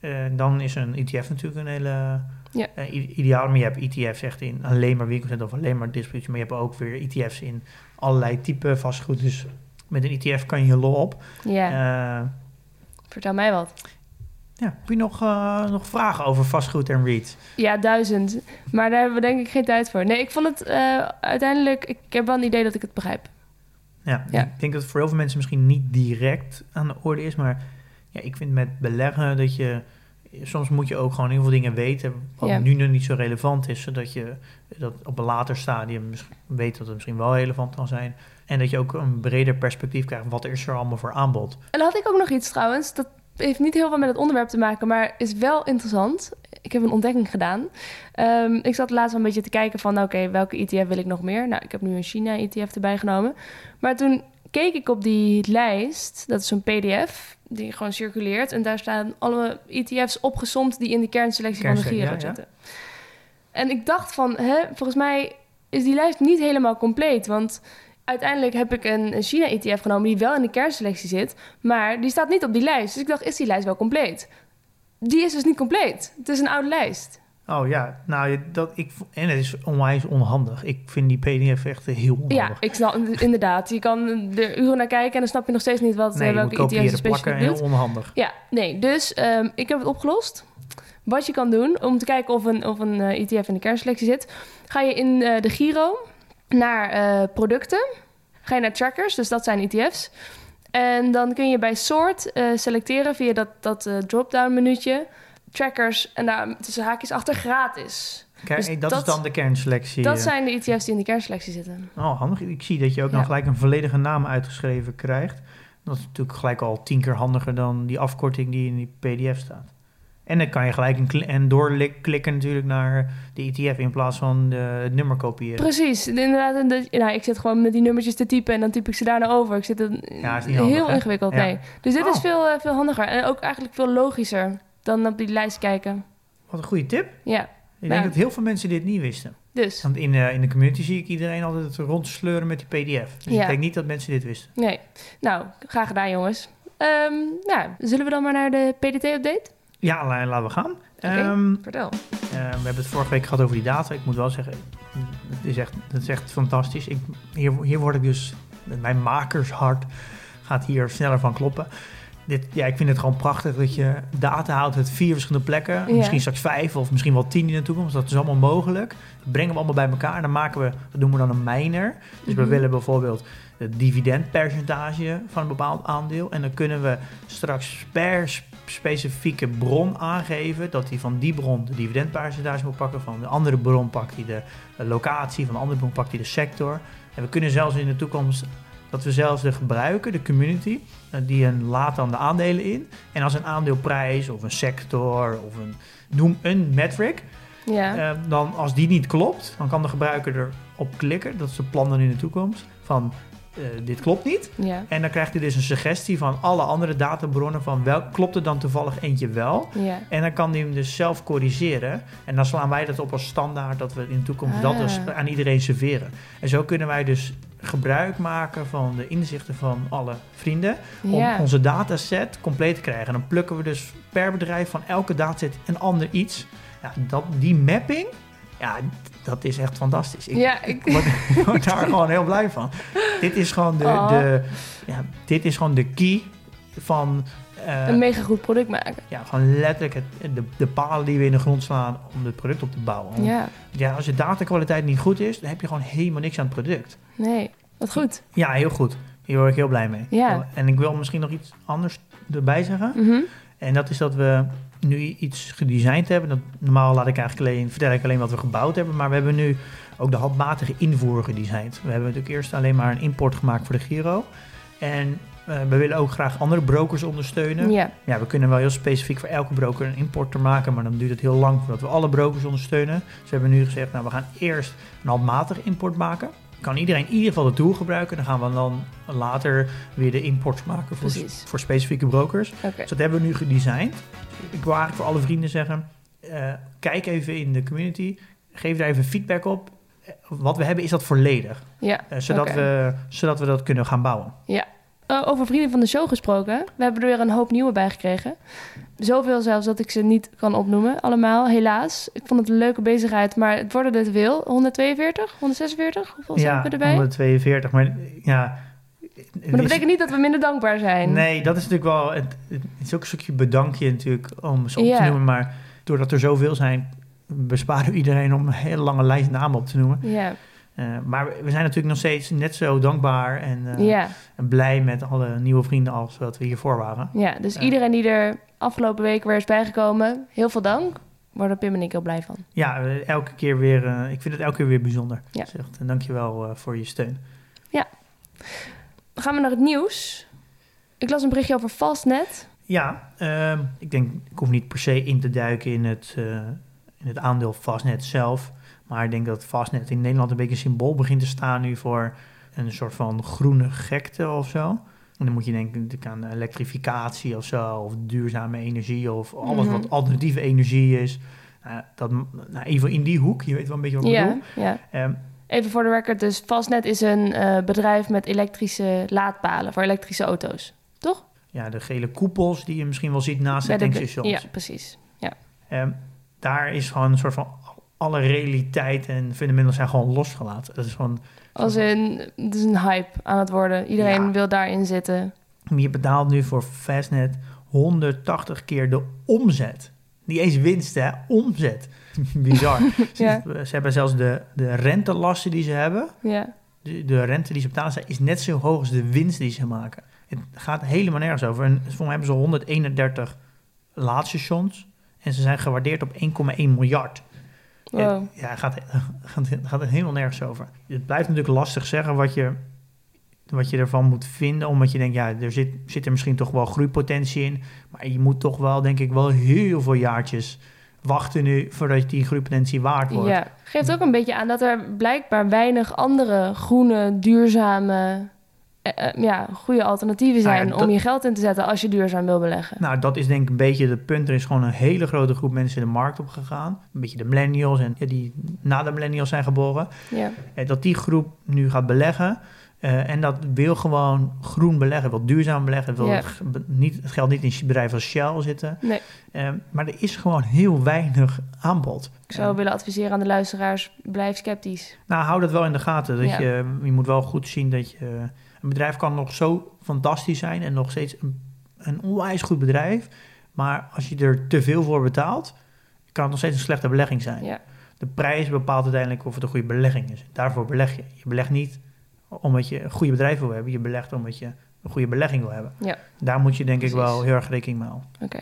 eh, dan is een ETF natuurlijk een hele
Ja.
eh, ideaal. Maar je hebt ETF's echt in alleen maar winkelcentrum of alleen maar distributie. Maar je hebt ook weer ETF's in allerlei typen vastgoed. Dus met een ETF kan je je lol op.
Ja,
Eh,
vertel mij wat.
Ja, heb je nog, eh, nog vragen over vastgoed en REIT?
Ja, duizend. Maar daar hebben we denk ik geen tijd voor. Nee, ik vond het eh, uiteindelijk... Ik heb wel een idee dat ik het begrijp.
Ja,
Ja.
ik denk dat het voor heel veel mensen misschien niet direct aan de orde is. Maar ja, ik vind met beleggen dat je... Soms moet je ook gewoon heel veel dingen weten... wat
Ja.
nu nog niet zo relevant is. Zodat je dat op een later stadium weet dat het misschien wel relevant kan zijn. En dat je ook een breder perspectief krijgt. Wat is er allemaal voor aanbod?
En dan had ik ook nog iets trouwens. Dat heeft niet heel veel met het onderwerp te maken, maar is wel interessant. Ik heb een ontdekking gedaan. Ehm, ik zat laatst wel een beetje te kijken van... oké, welke ETF wil ik nog meer? Nou, ik heb nu een China-ETF erbij genomen. Maar toen keek ik op die lijst. Dat is zo'n pdf die gewoon circuleert. En daar staan alle ETF's opgesomd... die in de kernselectie van de Giro
ja, ja.
zitten. En ik dacht van, hè, volgens mij is die lijst niet helemaal compleet. Want uiteindelijk heb ik een, een China-ETF genomen... die wel in de kernselectie zit... Maar die staat niet op die lijst. Dus ik dacht, is die lijst wel compleet? Die is dus niet compleet. Het is een oude lijst.
Oh ja, nou, je- dat, ik, en het is onwijs onhandig. Ik vind die pdf echt heel onhandig.
Ja, ik snap inderdaad. Je kan er uren naar kijken en dan snap je nog steeds niet wat
nee,
eh,
je
welke ETF je
kopiëren, plakken,
specifiek
heel
doet.
onhandig.
Ja, nee. Dus ehm, ik heb het opgelost. Wat je kan doen om te kijken of een, of een eh, ETF in de kernselectie zit, ga je in eh, de Giro naar eh, producten. Ga je naar trackers, dus dat zijn ETF's. En dan kun je bij soort eh, selecteren via dat, dat eh, drop-down menuutje. Trackers en daar tussen haakjes achter gratis.
Kijk,
Dus
dat,
dat-
is dan de kernselectie.
Dat zijn de ETF's die in de kernselectie zitten.
Oh, handig. Ik zie dat je ook
Ja.
dan gelijk een volledige naam uitgeschreven krijgt. Dat is natuurlijk gelijk al tien keer handiger dan die afkorting die in die pdf staat. En dan kan je gelijk een en doorklikken natuurlijk naar de ETF in plaats van de, het nummer kopiëren.
Precies, inderdaad. en dat- nou, ik zit gewoon met die nummertjes te typen en dan typ ik ze daarna over. Ik zit een,
Ja, handig,
heel ingewikkeld,
Ja.
nee. Dus dit
Oh.
is veel, eh, veel handiger en ook eigenlijk veel logischer dan op die lijst kijken.
Wat een goede tip.
Ja,
Ik denk dat heel veel mensen dit niet wisten.
dus
Want in, eh, in de community zie ik iedereen altijd rondsleuren met die pdf. Dus
Ja.
ik denk niet dat mensen dit wisten.
nee. Nou, graag gedaan jongens. Nou, zullen we dan maar naar de PDT-update?
Ja, la- laten we gaan.
Oké.
Ehm,
Vertel.
Eh, we hebben het vorige week gehad over die data. Ik moet wel zeggen, het is echt, het is echt fantastisch. Ik, hier, hier word ik dus, met mijn makershart gaat hier sneller van kloppen. dit, ja, ik vind het gewoon prachtig dat je data haalt uit vier verschillende plekken.
Ja.
Misschien straks vijf of misschien wel tien in de toekomst. Dat is allemaal mogelijk. Brengen we allemaal bij elkaar en dan maken we, dat noemen we dan een miner. Dus we
Mhm.
willen bijvoorbeeld het dividendpercentage van een bepaald aandeel. En dan kunnen we straks per specifieke bron aangeven dat hij van die bron de dividendpercentage moet pakken. Van de andere bron pakt hij de, de locatie, van de andere bron pakt hij de sector. En we kunnen zelfs in de toekomst dat we zelfs de gebruiker, de community, eh, die een laat dan de aandelen in. En als een aandeelprijs of een sector of een noem een metric,
Ja.
eh, dan als die niet klopt, dan kan de gebruiker erop klikken. Dat is de plan dan in de toekomst. Van eh, dit klopt niet.
ja.
En dan krijgt hij dus een suggestie van alle andere databronnen van welk klopt er dan toevallig eentje wel.
Ja.
En dan kan hij hem dus zelf corrigeren. En dan slaan wij dat op als standaard dat we in de toekomst dat dus aan iedereen serveren. En zo kunnen wij dus gebruik maken van de inzichten van alle vrienden. Om
Ja.
onze dataset compleet te krijgen. En dan plukken we dus per bedrijf van elke dataset een ander iets. Ja, dat, die mapping, ja, dat is echt fantastisch. Ik,
Ja, ik-
word, ik word daar gewoon heel blij van. Dit is gewoon de,
Oh.
de, ja, dit is gewoon de key van... eh,
Een mega goed product maken.
ja, gewoon letterlijk het, de, de palen die we in de grond slaan om het product op te bouwen.
Ja.
ja, als je datakwaliteit niet goed is, dan heb je gewoon helemaal niks aan het product.
Nee. Wat goed.
Ja, heel goed. Hier word ik heel blij mee.
Ja.
En ik wil misschien nog iets anders erbij zeggen.
Mhm.
En dat is dat we nu iets gedesigned hebben. Dat, normaal laat ik eigenlijk alleen, vertel ik alleen wat we gebouwd hebben. Maar we hebben nu ook de handmatige invoer gedesigned. We hebben natuurlijk eerst alleen maar een import gemaakt voor de Giro. En eh, we willen ook graag andere brokers ondersteunen.
Ja.
Ja, we kunnen wel heel specifiek voor elke broker een importer maken, maar dan duurt het heel lang voordat we alle brokers ondersteunen. Dus we hebben nu gezegd, nou we gaan eerst een handmatig import maken. Kan iedereen in ieder geval de tool gebruiken. Dan gaan we dan later weer de imports maken voor, voor specifieke brokers. Dus dat hebben we nu gedesigned. Ik wil eigenlijk voor alle vrienden zeggen, eh, kijk even in de community. Geef daar even feedback op. Wat we hebben is dat volledig.
Ja.
Eh, zodat, we, zodat we dat kunnen gaan bouwen.
Eh, over vrienden van de show gesproken. We hebben er weer een hoop nieuwe bij gekregen. Zoveel zelfs dat ik ze niet kan opnoemen. Allemaal, helaas. Ik vond het een leuke bezigheid, maar het worden er te veel. 142, 146? Hoeveel zijn
ja,
we erbij?
142. Maar ja...
Maar dat betekent niet dat we minder dankbaar zijn.
Nee, dat is natuurlijk wel. Het, het is ook een stukje bedankje natuurlijk om ze op
Ja.
te noemen. Maar doordat er zoveel zijn, besparen we iedereen om een hele lange lijst namen op te noemen.
Ja,
Eh, maar we zijn natuurlijk nog steeds net zo dankbaar en, eh,
ja,
en blij met alle nieuwe vrienden als wat we hiervoor waren.
ja. Dus
Ja.
iedereen die er afgelopen week weer is bijgekomen, heel veel dank. Worden Pim en ik heel blij van.
Ja, eh, elke keer weer. eh, ik vind het elke keer weer bijzonder.
Ja.
Echt, en dankjewel eh voor je steun.
Dan gaan we naar het nieuws. Ik las een berichtje over Fastnet.
Ja, ehm, ik denk, ik hoef niet per se in te duiken in het, eh, in het aandeel Fastnet zelf. Maar ik denk dat Fastnet in Nederland een beetje een symbool begint te staan nu voor een soort van groene gekte of zo. En dan moet je denken natuurlijk aan elektrificatie of zo, of duurzame energie, of alles
Mhm.
wat alternatieve energie is. Nou, dat, nou, even in die hoek, je weet wel een beetje wat ik
Ja,
bedoel.
ja.
Ehm,
Even voor de record, dus Fastnet is een eh, bedrijf met elektrische laadpalen voor elektrische auto's. Toch?
ja, de gele koepels die je misschien wel ziet naast de
de-
tankstations.
Ja, precies.
Ehm, daar is gewoon een soort van alle realiteit en fundamentals zijn gewoon losgelaten. Dat is gewoon,
Als in, het is een hype aan het worden. Iedereen
Ja.
wil daarin zitten.
je betaalt nu voor Fastnet 180 keer de omzet. Niet eens winst, hè? Omzet. Bizar.
Ja.
ze, ze hebben zelfs de, de rentelasten die ze hebben.
Ja,
De, de rente die ze betalen zijn- is net zo hoog als de winst die ze maken. Het gaat helemaal nergens over. En volgens mij hebben ze 131 laadstations. En ze zijn gewaardeerd op 1,1 miljard.
Wow.
Ja, het gaat, gaat, gaat er helemaal nergens over. Het blijft natuurlijk lastig zeggen wat je, wat je ervan moet vinden. Omdat je denkt, ja, er zit, zit er misschien toch wel groeipotentie in. Maar je moet toch wel, denk ik, wel heel veel jaartjes wachten nu... voordat die groeipotentie waard wordt.
Ja, geeft ook een beetje aan dat er blijkbaar weinig andere groene, duurzame, eh, ja, goede alternatieven
Nou ja,
zijn
dat-
om je geld in te zetten als je duurzaam wil beleggen.
Nou, dat is denk ik een beetje het punt. Er is gewoon een hele grote groep mensen de markt op gegaan. Een beetje de millennials en ja, die na de millennials zijn geboren.
Ja,
Eh, dat die groep nu gaat beleggen. en dat wil gewoon groen beleggen, wil duurzaam beleggen. Wil
Ja.
het, niet, het geld niet in bedrijven als Shell zitten.
nee.
Eh, maar er is gewoon heel weinig aanbod.
Ik zou willen adviseren aan de luisteraars, blijf sceptisch.
nou, hou dat wel in de gaten. Dat
Ja.
je, je moet wel goed zien dat je... Een bedrijf kan nog zo fantastisch zijn en nog steeds een, een onwijs goed bedrijf. Maar als je er te veel voor betaalt, kan het nog steeds een slechte belegging zijn.
Ja.
De prijs bepaalt uiteindelijk of het een goede belegging is. Daarvoor beleg je. Je belegt niet omdat je een goede bedrijf wil hebben. Je belegt omdat je een goede belegging wil hebben.
Ja.
Daar moet je denk ik wel heel erg rekening mee houden.
Oké.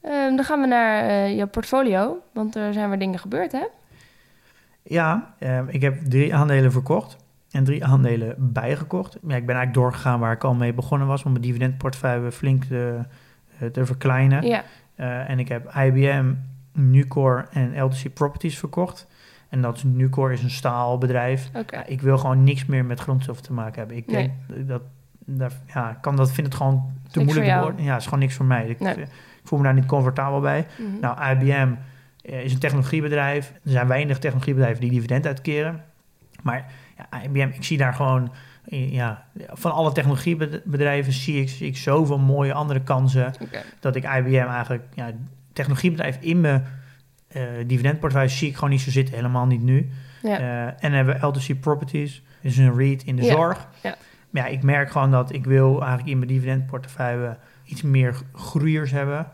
Ehm, dan gaan we naar eh, je portfolio, want er zijn weer dingen gebeurd, hè?
Ja, eh, ik heb drie aandelen verkocht en drie aandelen bijgekocht. Ja, ik ben eigenlijk doorgegaan waar ik al mee begonnen was... om mijn dividendportefeuille flink te, eh, te verkleinen.
Ja.
Eh, en ik heb IBM, Nucor en LTC Properties verkocht. En dat is, Nucor is een staalbedrijf.
Oké.
Ja, ik wil gewoon niks meer met grondstoffen te maken hebben. Ik
Nee.
denk dat, dat ja, ik kan dat, vind het gewoon te
Niks
moeilijk te worden. Ja, is gewoon niks voor mij. Ik,
Nee.
ik voel me daar niet comfortabel bij.
Mhm.
Nou, IBM eh, is een technologiebedrijf. Er zijn weinig technologiebedrijven die dividend uitkeren. Maar ja, IBM, ik zie daar gewoon... eh, Ja, van alle technologiebedrijven zie ik, zie ik zoveel mooie andere kansen... Dat ik IBM eigenlijk... Ja, technologiebedrijf in mijn eh dividendportefeuille zie ik gewoon niet zo zitten. Helemaal niet nu.
Ja.
Eh, en dan hebben we LTC Properties, dus een REIT in de
Ja,
zorg.
ja.
Maar ja, ik merk gewoon dat ik wil eigenlijk in mijn dividendportefeuille iets meer groeiers hebben.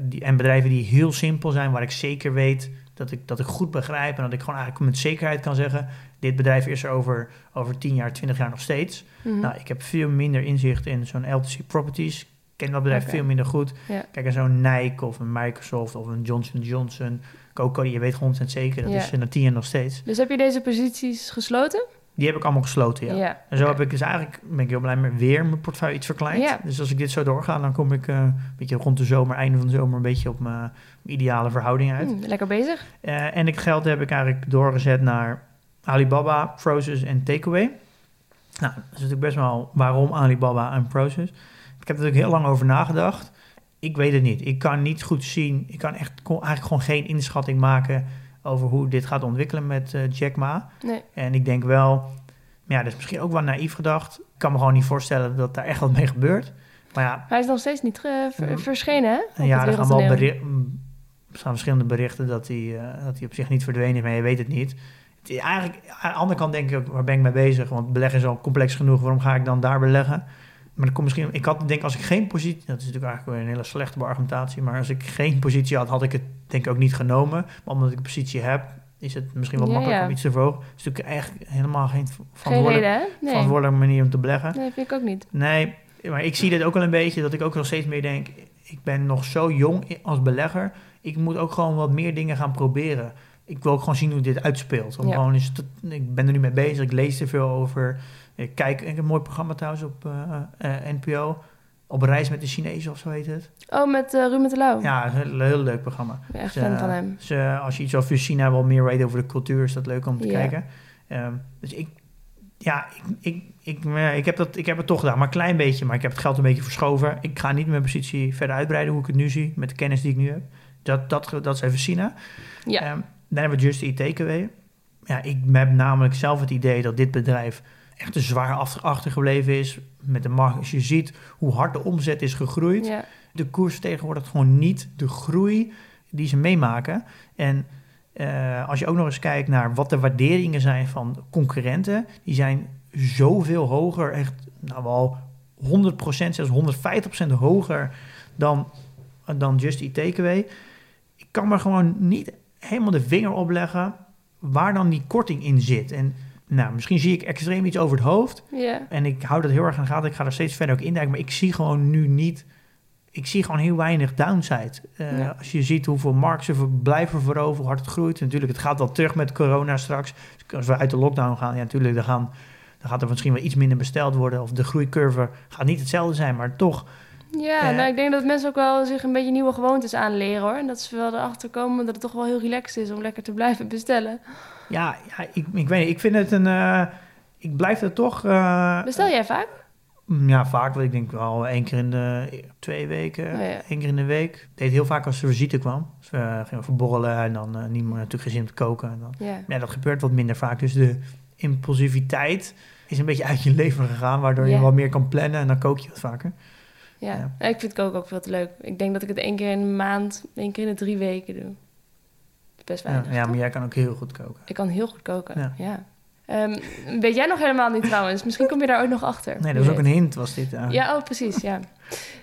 Die, en bedrijven die heel simpel zijn, waar ik zeker weet dat ik, dat ik goed begrijp. En dat ik gewoon eigenlijk met zekerheid kan zeggen, dit bedrijf is er over, over 10 jaar, 20 jaar nog steeds.
Mhm.
Nou, ik heb veel minder inzicht in zo'n LTC Properties. Ik ken dat bedrijf veel minder goed.
Ja.
Kijk, en zo'n Nike of een Microsoft of een Johnson Johnson, Coca, je weet gewoon zeker, dat
Ja.
is eh, na 10 jaar nog steeds.
Dus heb je deze posities gesloten?
Die heb ik allemaal gesloten, ja. En zo heb ik dus eigenlijk, ben ik heel blij met weer mijn portefeuille iets verkleind.
Ja.
Dus als ik dit zo doorga, dan kom ik eh, een beetje rond de zomer, einde van de zomer, een beetje op mijn ideale verhouding uit.
Hm, lekker bezig.
Eh, en ik geld heb ik eigenlijk doorgezet naar Alibaba, Proces en Takeaway. Nou, dat is natuurlijk best wel waarom Alibaba en Proces. Ik heb er natuurlijk heel lang over nagedacht. Ik weet het niet. Ik kan niet goed zien. Ik kan echt eigenlijk gewoon geen inschatting maken over hoe dit gaat ontwikkelen met eh, Jack Ma.
Nee.
En ik denk wel, ja, dat is misschien ook wel naïef gedacht. Ik kan me gewoon niet voorstellen dat daar echt wat mee gebeurt. Maar ja,
Hij is nog steeds niet ver-
Mm.
verschenen, hè? Op
ja er gaan wel beri- mm, er verschillende berichten dat hij, eh, dat hij op zich niet verdwenen is, maar je weet het niet. Eigenlijk, aan de andere kant denk ik ook, waar ben ik mee bezig? Want beleggen is al complex genoeg, waarom ga ik dan daar beleggen? Maar dat komt misschien, ik had denk als ik geen positie, dat is natuurlijk eigenlijk weer een hele slechte argumentatie, maar als ik geen positie had, had ik het denk ik ook niet genomen. Maar omdat ik een positie heb, is het misschien wel
Ja,
makkelijk
ja.
om iets te verhogen. Het is natuurlijk echt helemaal geen
Geen
verantwoordelijke,
reden, hè? Nee.
verantwoordelijke manier om te beleggen.
nee, vind ik ook niet.
Nee, maar ik zie dit ook wel een beetje, dat ik ook nog steeds meer denk, ik ben nog zo jong als belegger, ik moet ook gewoon wat meer dingen gaan proberen. Ik wil ook gewoon zien hoe dit uitspeelt. Om
Ja.
gewoon eens te- ik ben er nu mee bezig, ik lees er veel over. Ik kijk, ik heb een mooi programma trouwens op eh, eh, NPO, op reis met de Chinezen of zo heet het.
Oh, met eh Ruben de Lauw.
Ja, een heel, heel leuk programma.
Ik ben echt
Dus,
fan van hem.
Dus als je iets over China wil meer weten over de cultuur, is dat leuk om te
Ja.
kijken. Ehm, dus ik, ja, ik, ik, ik, ik, heb dat, ik heb het toch gedaan, maar een klein beetje. Maar ik heb het geld een beetje verschoven. Ik ga niet mijn positie verder uitbreiden, hoe ik het nu zie, met de kennis die ik nu heb. Dat, dat, dat is even China.
Ja.
Ehm, dan hebben we Just Eat Takeaway. Ja, ik heb namelijk zelf het idee dat dit bedrijf echt te zwaar achter- achtergebleven is met de markt. Als je ziet hoe hard de omzet is gegroeid,
ja.
de koers tegenwoordig gewoon niet de groei die ze meemaken. En eh, als je ook nog eens kijkt naar wat de waarderingen zijn van concurrenten, die zijn zoveel hoger, echt nou wel 100%, zelfs 150% hoger dan, dan Just Eat Takeaway. Ik kan me gewoon niet helemaal de vinger opleggen waar dan die korting in zit. En nou, misschien zie ik extreem iets over het hoofd.
Ja.
En ik hou dat heel erg aan de gaten. Ik ga er steeds verder ook induiken. Maar ik zie gewoon nu niet... Ik zie gewoon heel weinig downside. Eh,
Ja.
Als je ziet hoeveel markt ze blijven veroveren, hoe hard het groeit. Natuurlijk, het gaat wel terug met corona straks. Dus als we uit de lockdown gaan, ja natuurlijk, dan, gaan, dan gaat er misschien wel iets minder besteld worden. Of de groeicurve gaat niet hetzelfde zijn, maar toch...
Ja,
Eh.
nou, ik denk dat mensen ook wel zich een beetje nieuwe gewoontes aanleren, hoor. En dat ze wel erachter komen dat het toch wel heel relaxed is om lekker te blijven bestellen.
Ja, ja ik, ik weet niet. Ik vind het een... eh, ik blijf er toch... eh,
Bestel jij vaak?
Ja, vaak. Want ik denk wel één keer in de twee weken,
Oh ja.
één keer in de week. Ik deed heel vaak als er visite kwam. Dus we gingen verborrelen en dan niet meer natuurlijk geen zin om te koken. En dan.
Ja.
Ja, dat gebeurt wat minder vaak. Dus de impulsiviteit is een beetje uit je leven gegaan, waardoor je wat meer kan plannen en dan kook je wat vaker.
Ja. Ik vind koken ook veel te leuk. Ik denk dat ik het één keer in een maand, één keer in de drie weken doe. Best weinig.
ja, maar jij kan ook heel goed koken.
Ik kan heel goed koken.
Ja.
Ja. Ehm, weet jij nog helemaal niet trouwens. Misschien kom je daar ook nog achter.
Nee, dat was ook een hint, was dit. eh.
Ja, oh, precies, ja.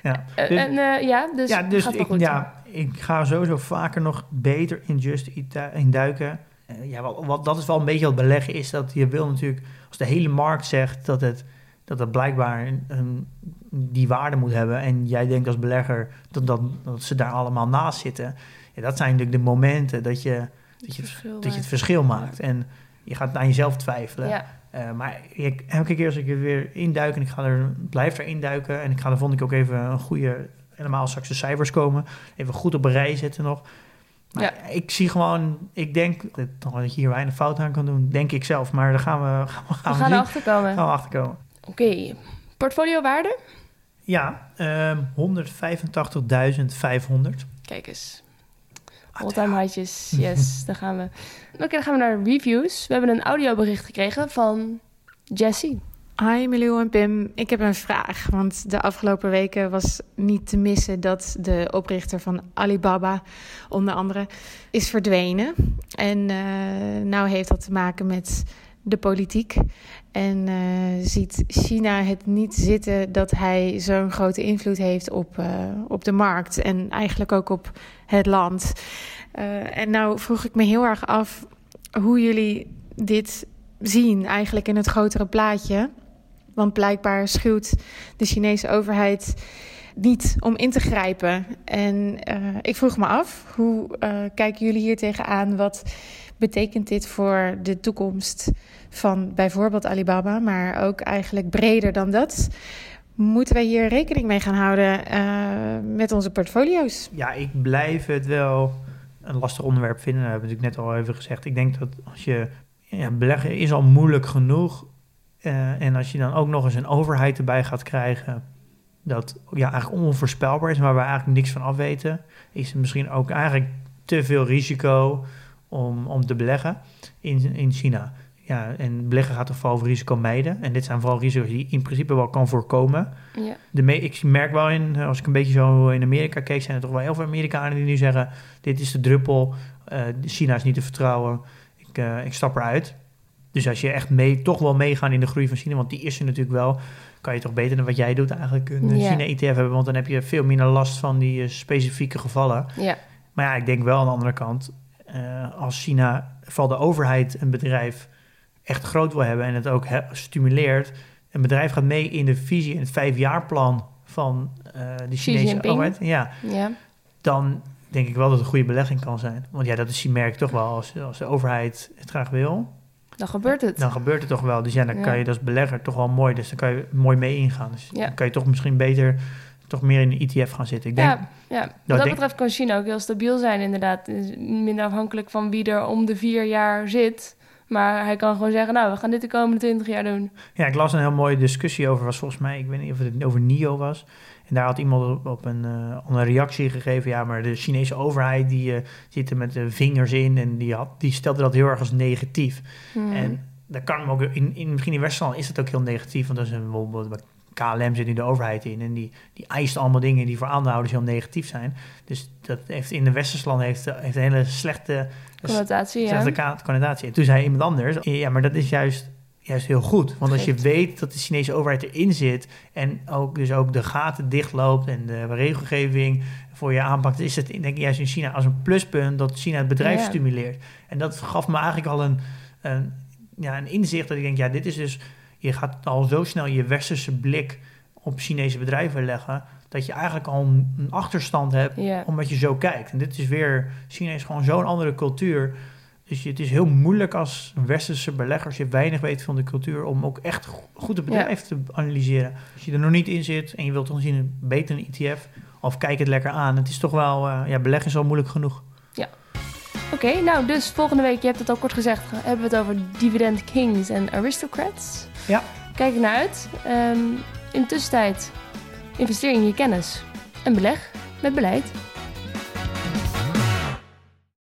Ja.
Eh,
Dus-
en, eh, ja, dus,
ja, dus
gaat
ik,
goed.
ja, ik ga sowieso vaker nog beter in Just Eat in duiken. Ja, wat, wat, dat is wel een beetje wat beleggen is. Dat je wil natuurlijk, als de hele markt zegt dat het, dat het blijkbaar een, een- die waarde moet hebben. En jij denkt als belegger dat, dat, dat ze daar allemaal naast zitten. Ja, dat zijn natuurlijk de momenten dat je, dat je, het,
verschil
dat je het
maakt.
verschil maakt. En je gaat aan jezelf twijfelen.
Ja,
Eh, maar ik, elke keer als ik er weer induik en ik ga er, blijf er induiken en ik ga er vond ik ook even een goede, helemaal straks de cijfers komen, even goed op een rij zetten nog. Maar
Ja.
ik zie gewoon, ik denk dat, dat je hier weinig fout aan kan doen, denk ik zelf. Maar daar gaan we, gaan we,
we
gaan we
gaan
zien.
erachter komen.
Gaan we achterkomen.
Oké, portfoliowaarde?
Ja, ehm 185.500.
Kijk eens.
Ah,
All-time highs, yes, daar gaan we. Oké, dan gaan we naar reviews. We hebben een audiobericht gekregen van Jessie.
Hi Milou en Pim, ik heb een vraag. Want de afgelopen weken was niet te missen dat de oprichter van Alibaba, onder andere, is verdwenen. En eh, nou heeft dat te maken met de politiek. En eh, ziet China het niet zitten dat hij zo'n grote invloed heeft op, eh, op de markt en eigenlijk ook op het land. Eh, en nou vroeg ik me heel erg af hoe jullie dit zien, eigenlijk in het grotere plaatje. Want blijkbaar schuwt de Chinese overheid niet om in te grijpen. En ik vroeg me af, hoe kijken jullie hier tegenaan? Wat betekent dit voor de toekomst van bijvoorbeeld Alibaba, maar ook eigenlijk breder dan dat? Moeten wij hier rekening mee gaan houden eh, met onze portfolio's?
Ja, ik blijf het wel een lastig onderwerp vinden. We natuurlijk net al even gezegd. Ik denk dat als je ja, beleggen is al moeilijk genoeg. Eh, en als je dan ook nog eens een overheid erbij gaat krijgen, dat ja, eigenlijk onvoorspelbaar is, waar we eigenlijk niks van afweten, is het misschien ook eigenlijk te veel risico om, om te beleggen in, in China. Ja, en beleggen gaat toch vooral over risico mijden. En dit zijn vooral risico's die in principe wel kan voorkomen.
Ja.
De me- ik merk wel in, als ik een beetje zo in Amerika keek, zijn er toch wel heel veel Amerikanen die nu zeggen: Dit is de druppel, eh, China is niet te vertrouwen, ik, eh, ik stap eruit. Dus als je echt mee, toch wel meegaan in de groei van China, want die is er natuurlijk wel, kan je toch beter dan wat jij doet eigenlijk een eh,
Ja.
China-ETF hebben, want dan heb je veel minder last van die eh, specifieke gevallen.
ja,
Maar ja, ik denk wel aan de andere kant, eh, als China, vooral de overheid, een bedrijf echt groot wil hebben en het ook he- stimuleert, een bedrijf gaat mee in de visie en het vijfjaarplan van eh de Chinese overheid, ja,
ja.
dan denk ik wel dat het een goede belegging kan zijn. Want ja, dat is, je merkt toch wel, als, als de overheid het graag wil,
Dan gebeurt het.
dan gebeurt het toch wel. Dus ja, dan
Ja.
kan je als belegger toch wel mooi, dus dan kan je mooi mee ingaan. Dus
Ja.
dan kan je toch misschien beter toch meer in de ETF gaan zitten. Ik denk,
ja, ja. Wat dat betreft kan China ook heel stabiel zijn, inderdaad. Is Minder afhankelijk van wie er om de vier jaar zit. Maar hij kan gewoon zeggen, nou, we gaan dit de komende twintig jaar doen.
Ja, ik las een heel mooie discussie over, was volgens mij, ik weet niet of het over NIO was. En daar had iemand op, een, eh, een reactie gegeven, ja, maar de Chinese overheid die eh, zit er met de vingers in en die, had, die stelde dat heel erg als negatief.
Hmm.
En daar kan hem ook, in, in, misschien in Westerland is dat ook heel negatief, want dat is een, bijvoorbeeld bij KLM zit nu de overheid in en die, die eist allemaal dingen die voor aandeelhouders heel negatief zijn. Dus dat heeft in de Westerland heeft, heeft een hele slechte
Connotatie, ja.
Slechte connotatie. En toen zei iemand anders, ja, maar dat is juist, juist heel goed. Want als je weet dat de Chinese overheid erin zit en ook, dus ook de gaten dichtloopt en de regelgeving voor je aanpakt, is het denk ik juist in China als een pluspunt dat China het bedrijf
Ja.
stimuleert. En dat gaf me eigenlijk al een, een, ja, een inzicht dat ik denk, ja, dit is dus, je gaat al zo snel je westerse blik op Chinese bedrijven leggen, dat je eigenlijk al een, achterstand hebt
Ja.
omdat je zo kijkt. En dit is weer, China is gewoon zo'n andere cultuur. Dus je- het is heel moeilijk als westerse belegger, als je weinig weet van de cultuur, om ook echt go- goed het bedrijf te analyseren. Als je er nog niet in zit en je wilt dan zien een beter een ETF, of kijk het lekker aan. Het is toch wel, eh, ja, beleggen is al moeilijk genoeg.
Oké, nou dus volgende week, je hebt het al kort gezegd, hebben we het over dividend kings en aristocrats.
Ja.
Kijk er naar uit. Ehm, in de tussentijd, investeer in je kennis en beleg met beleid.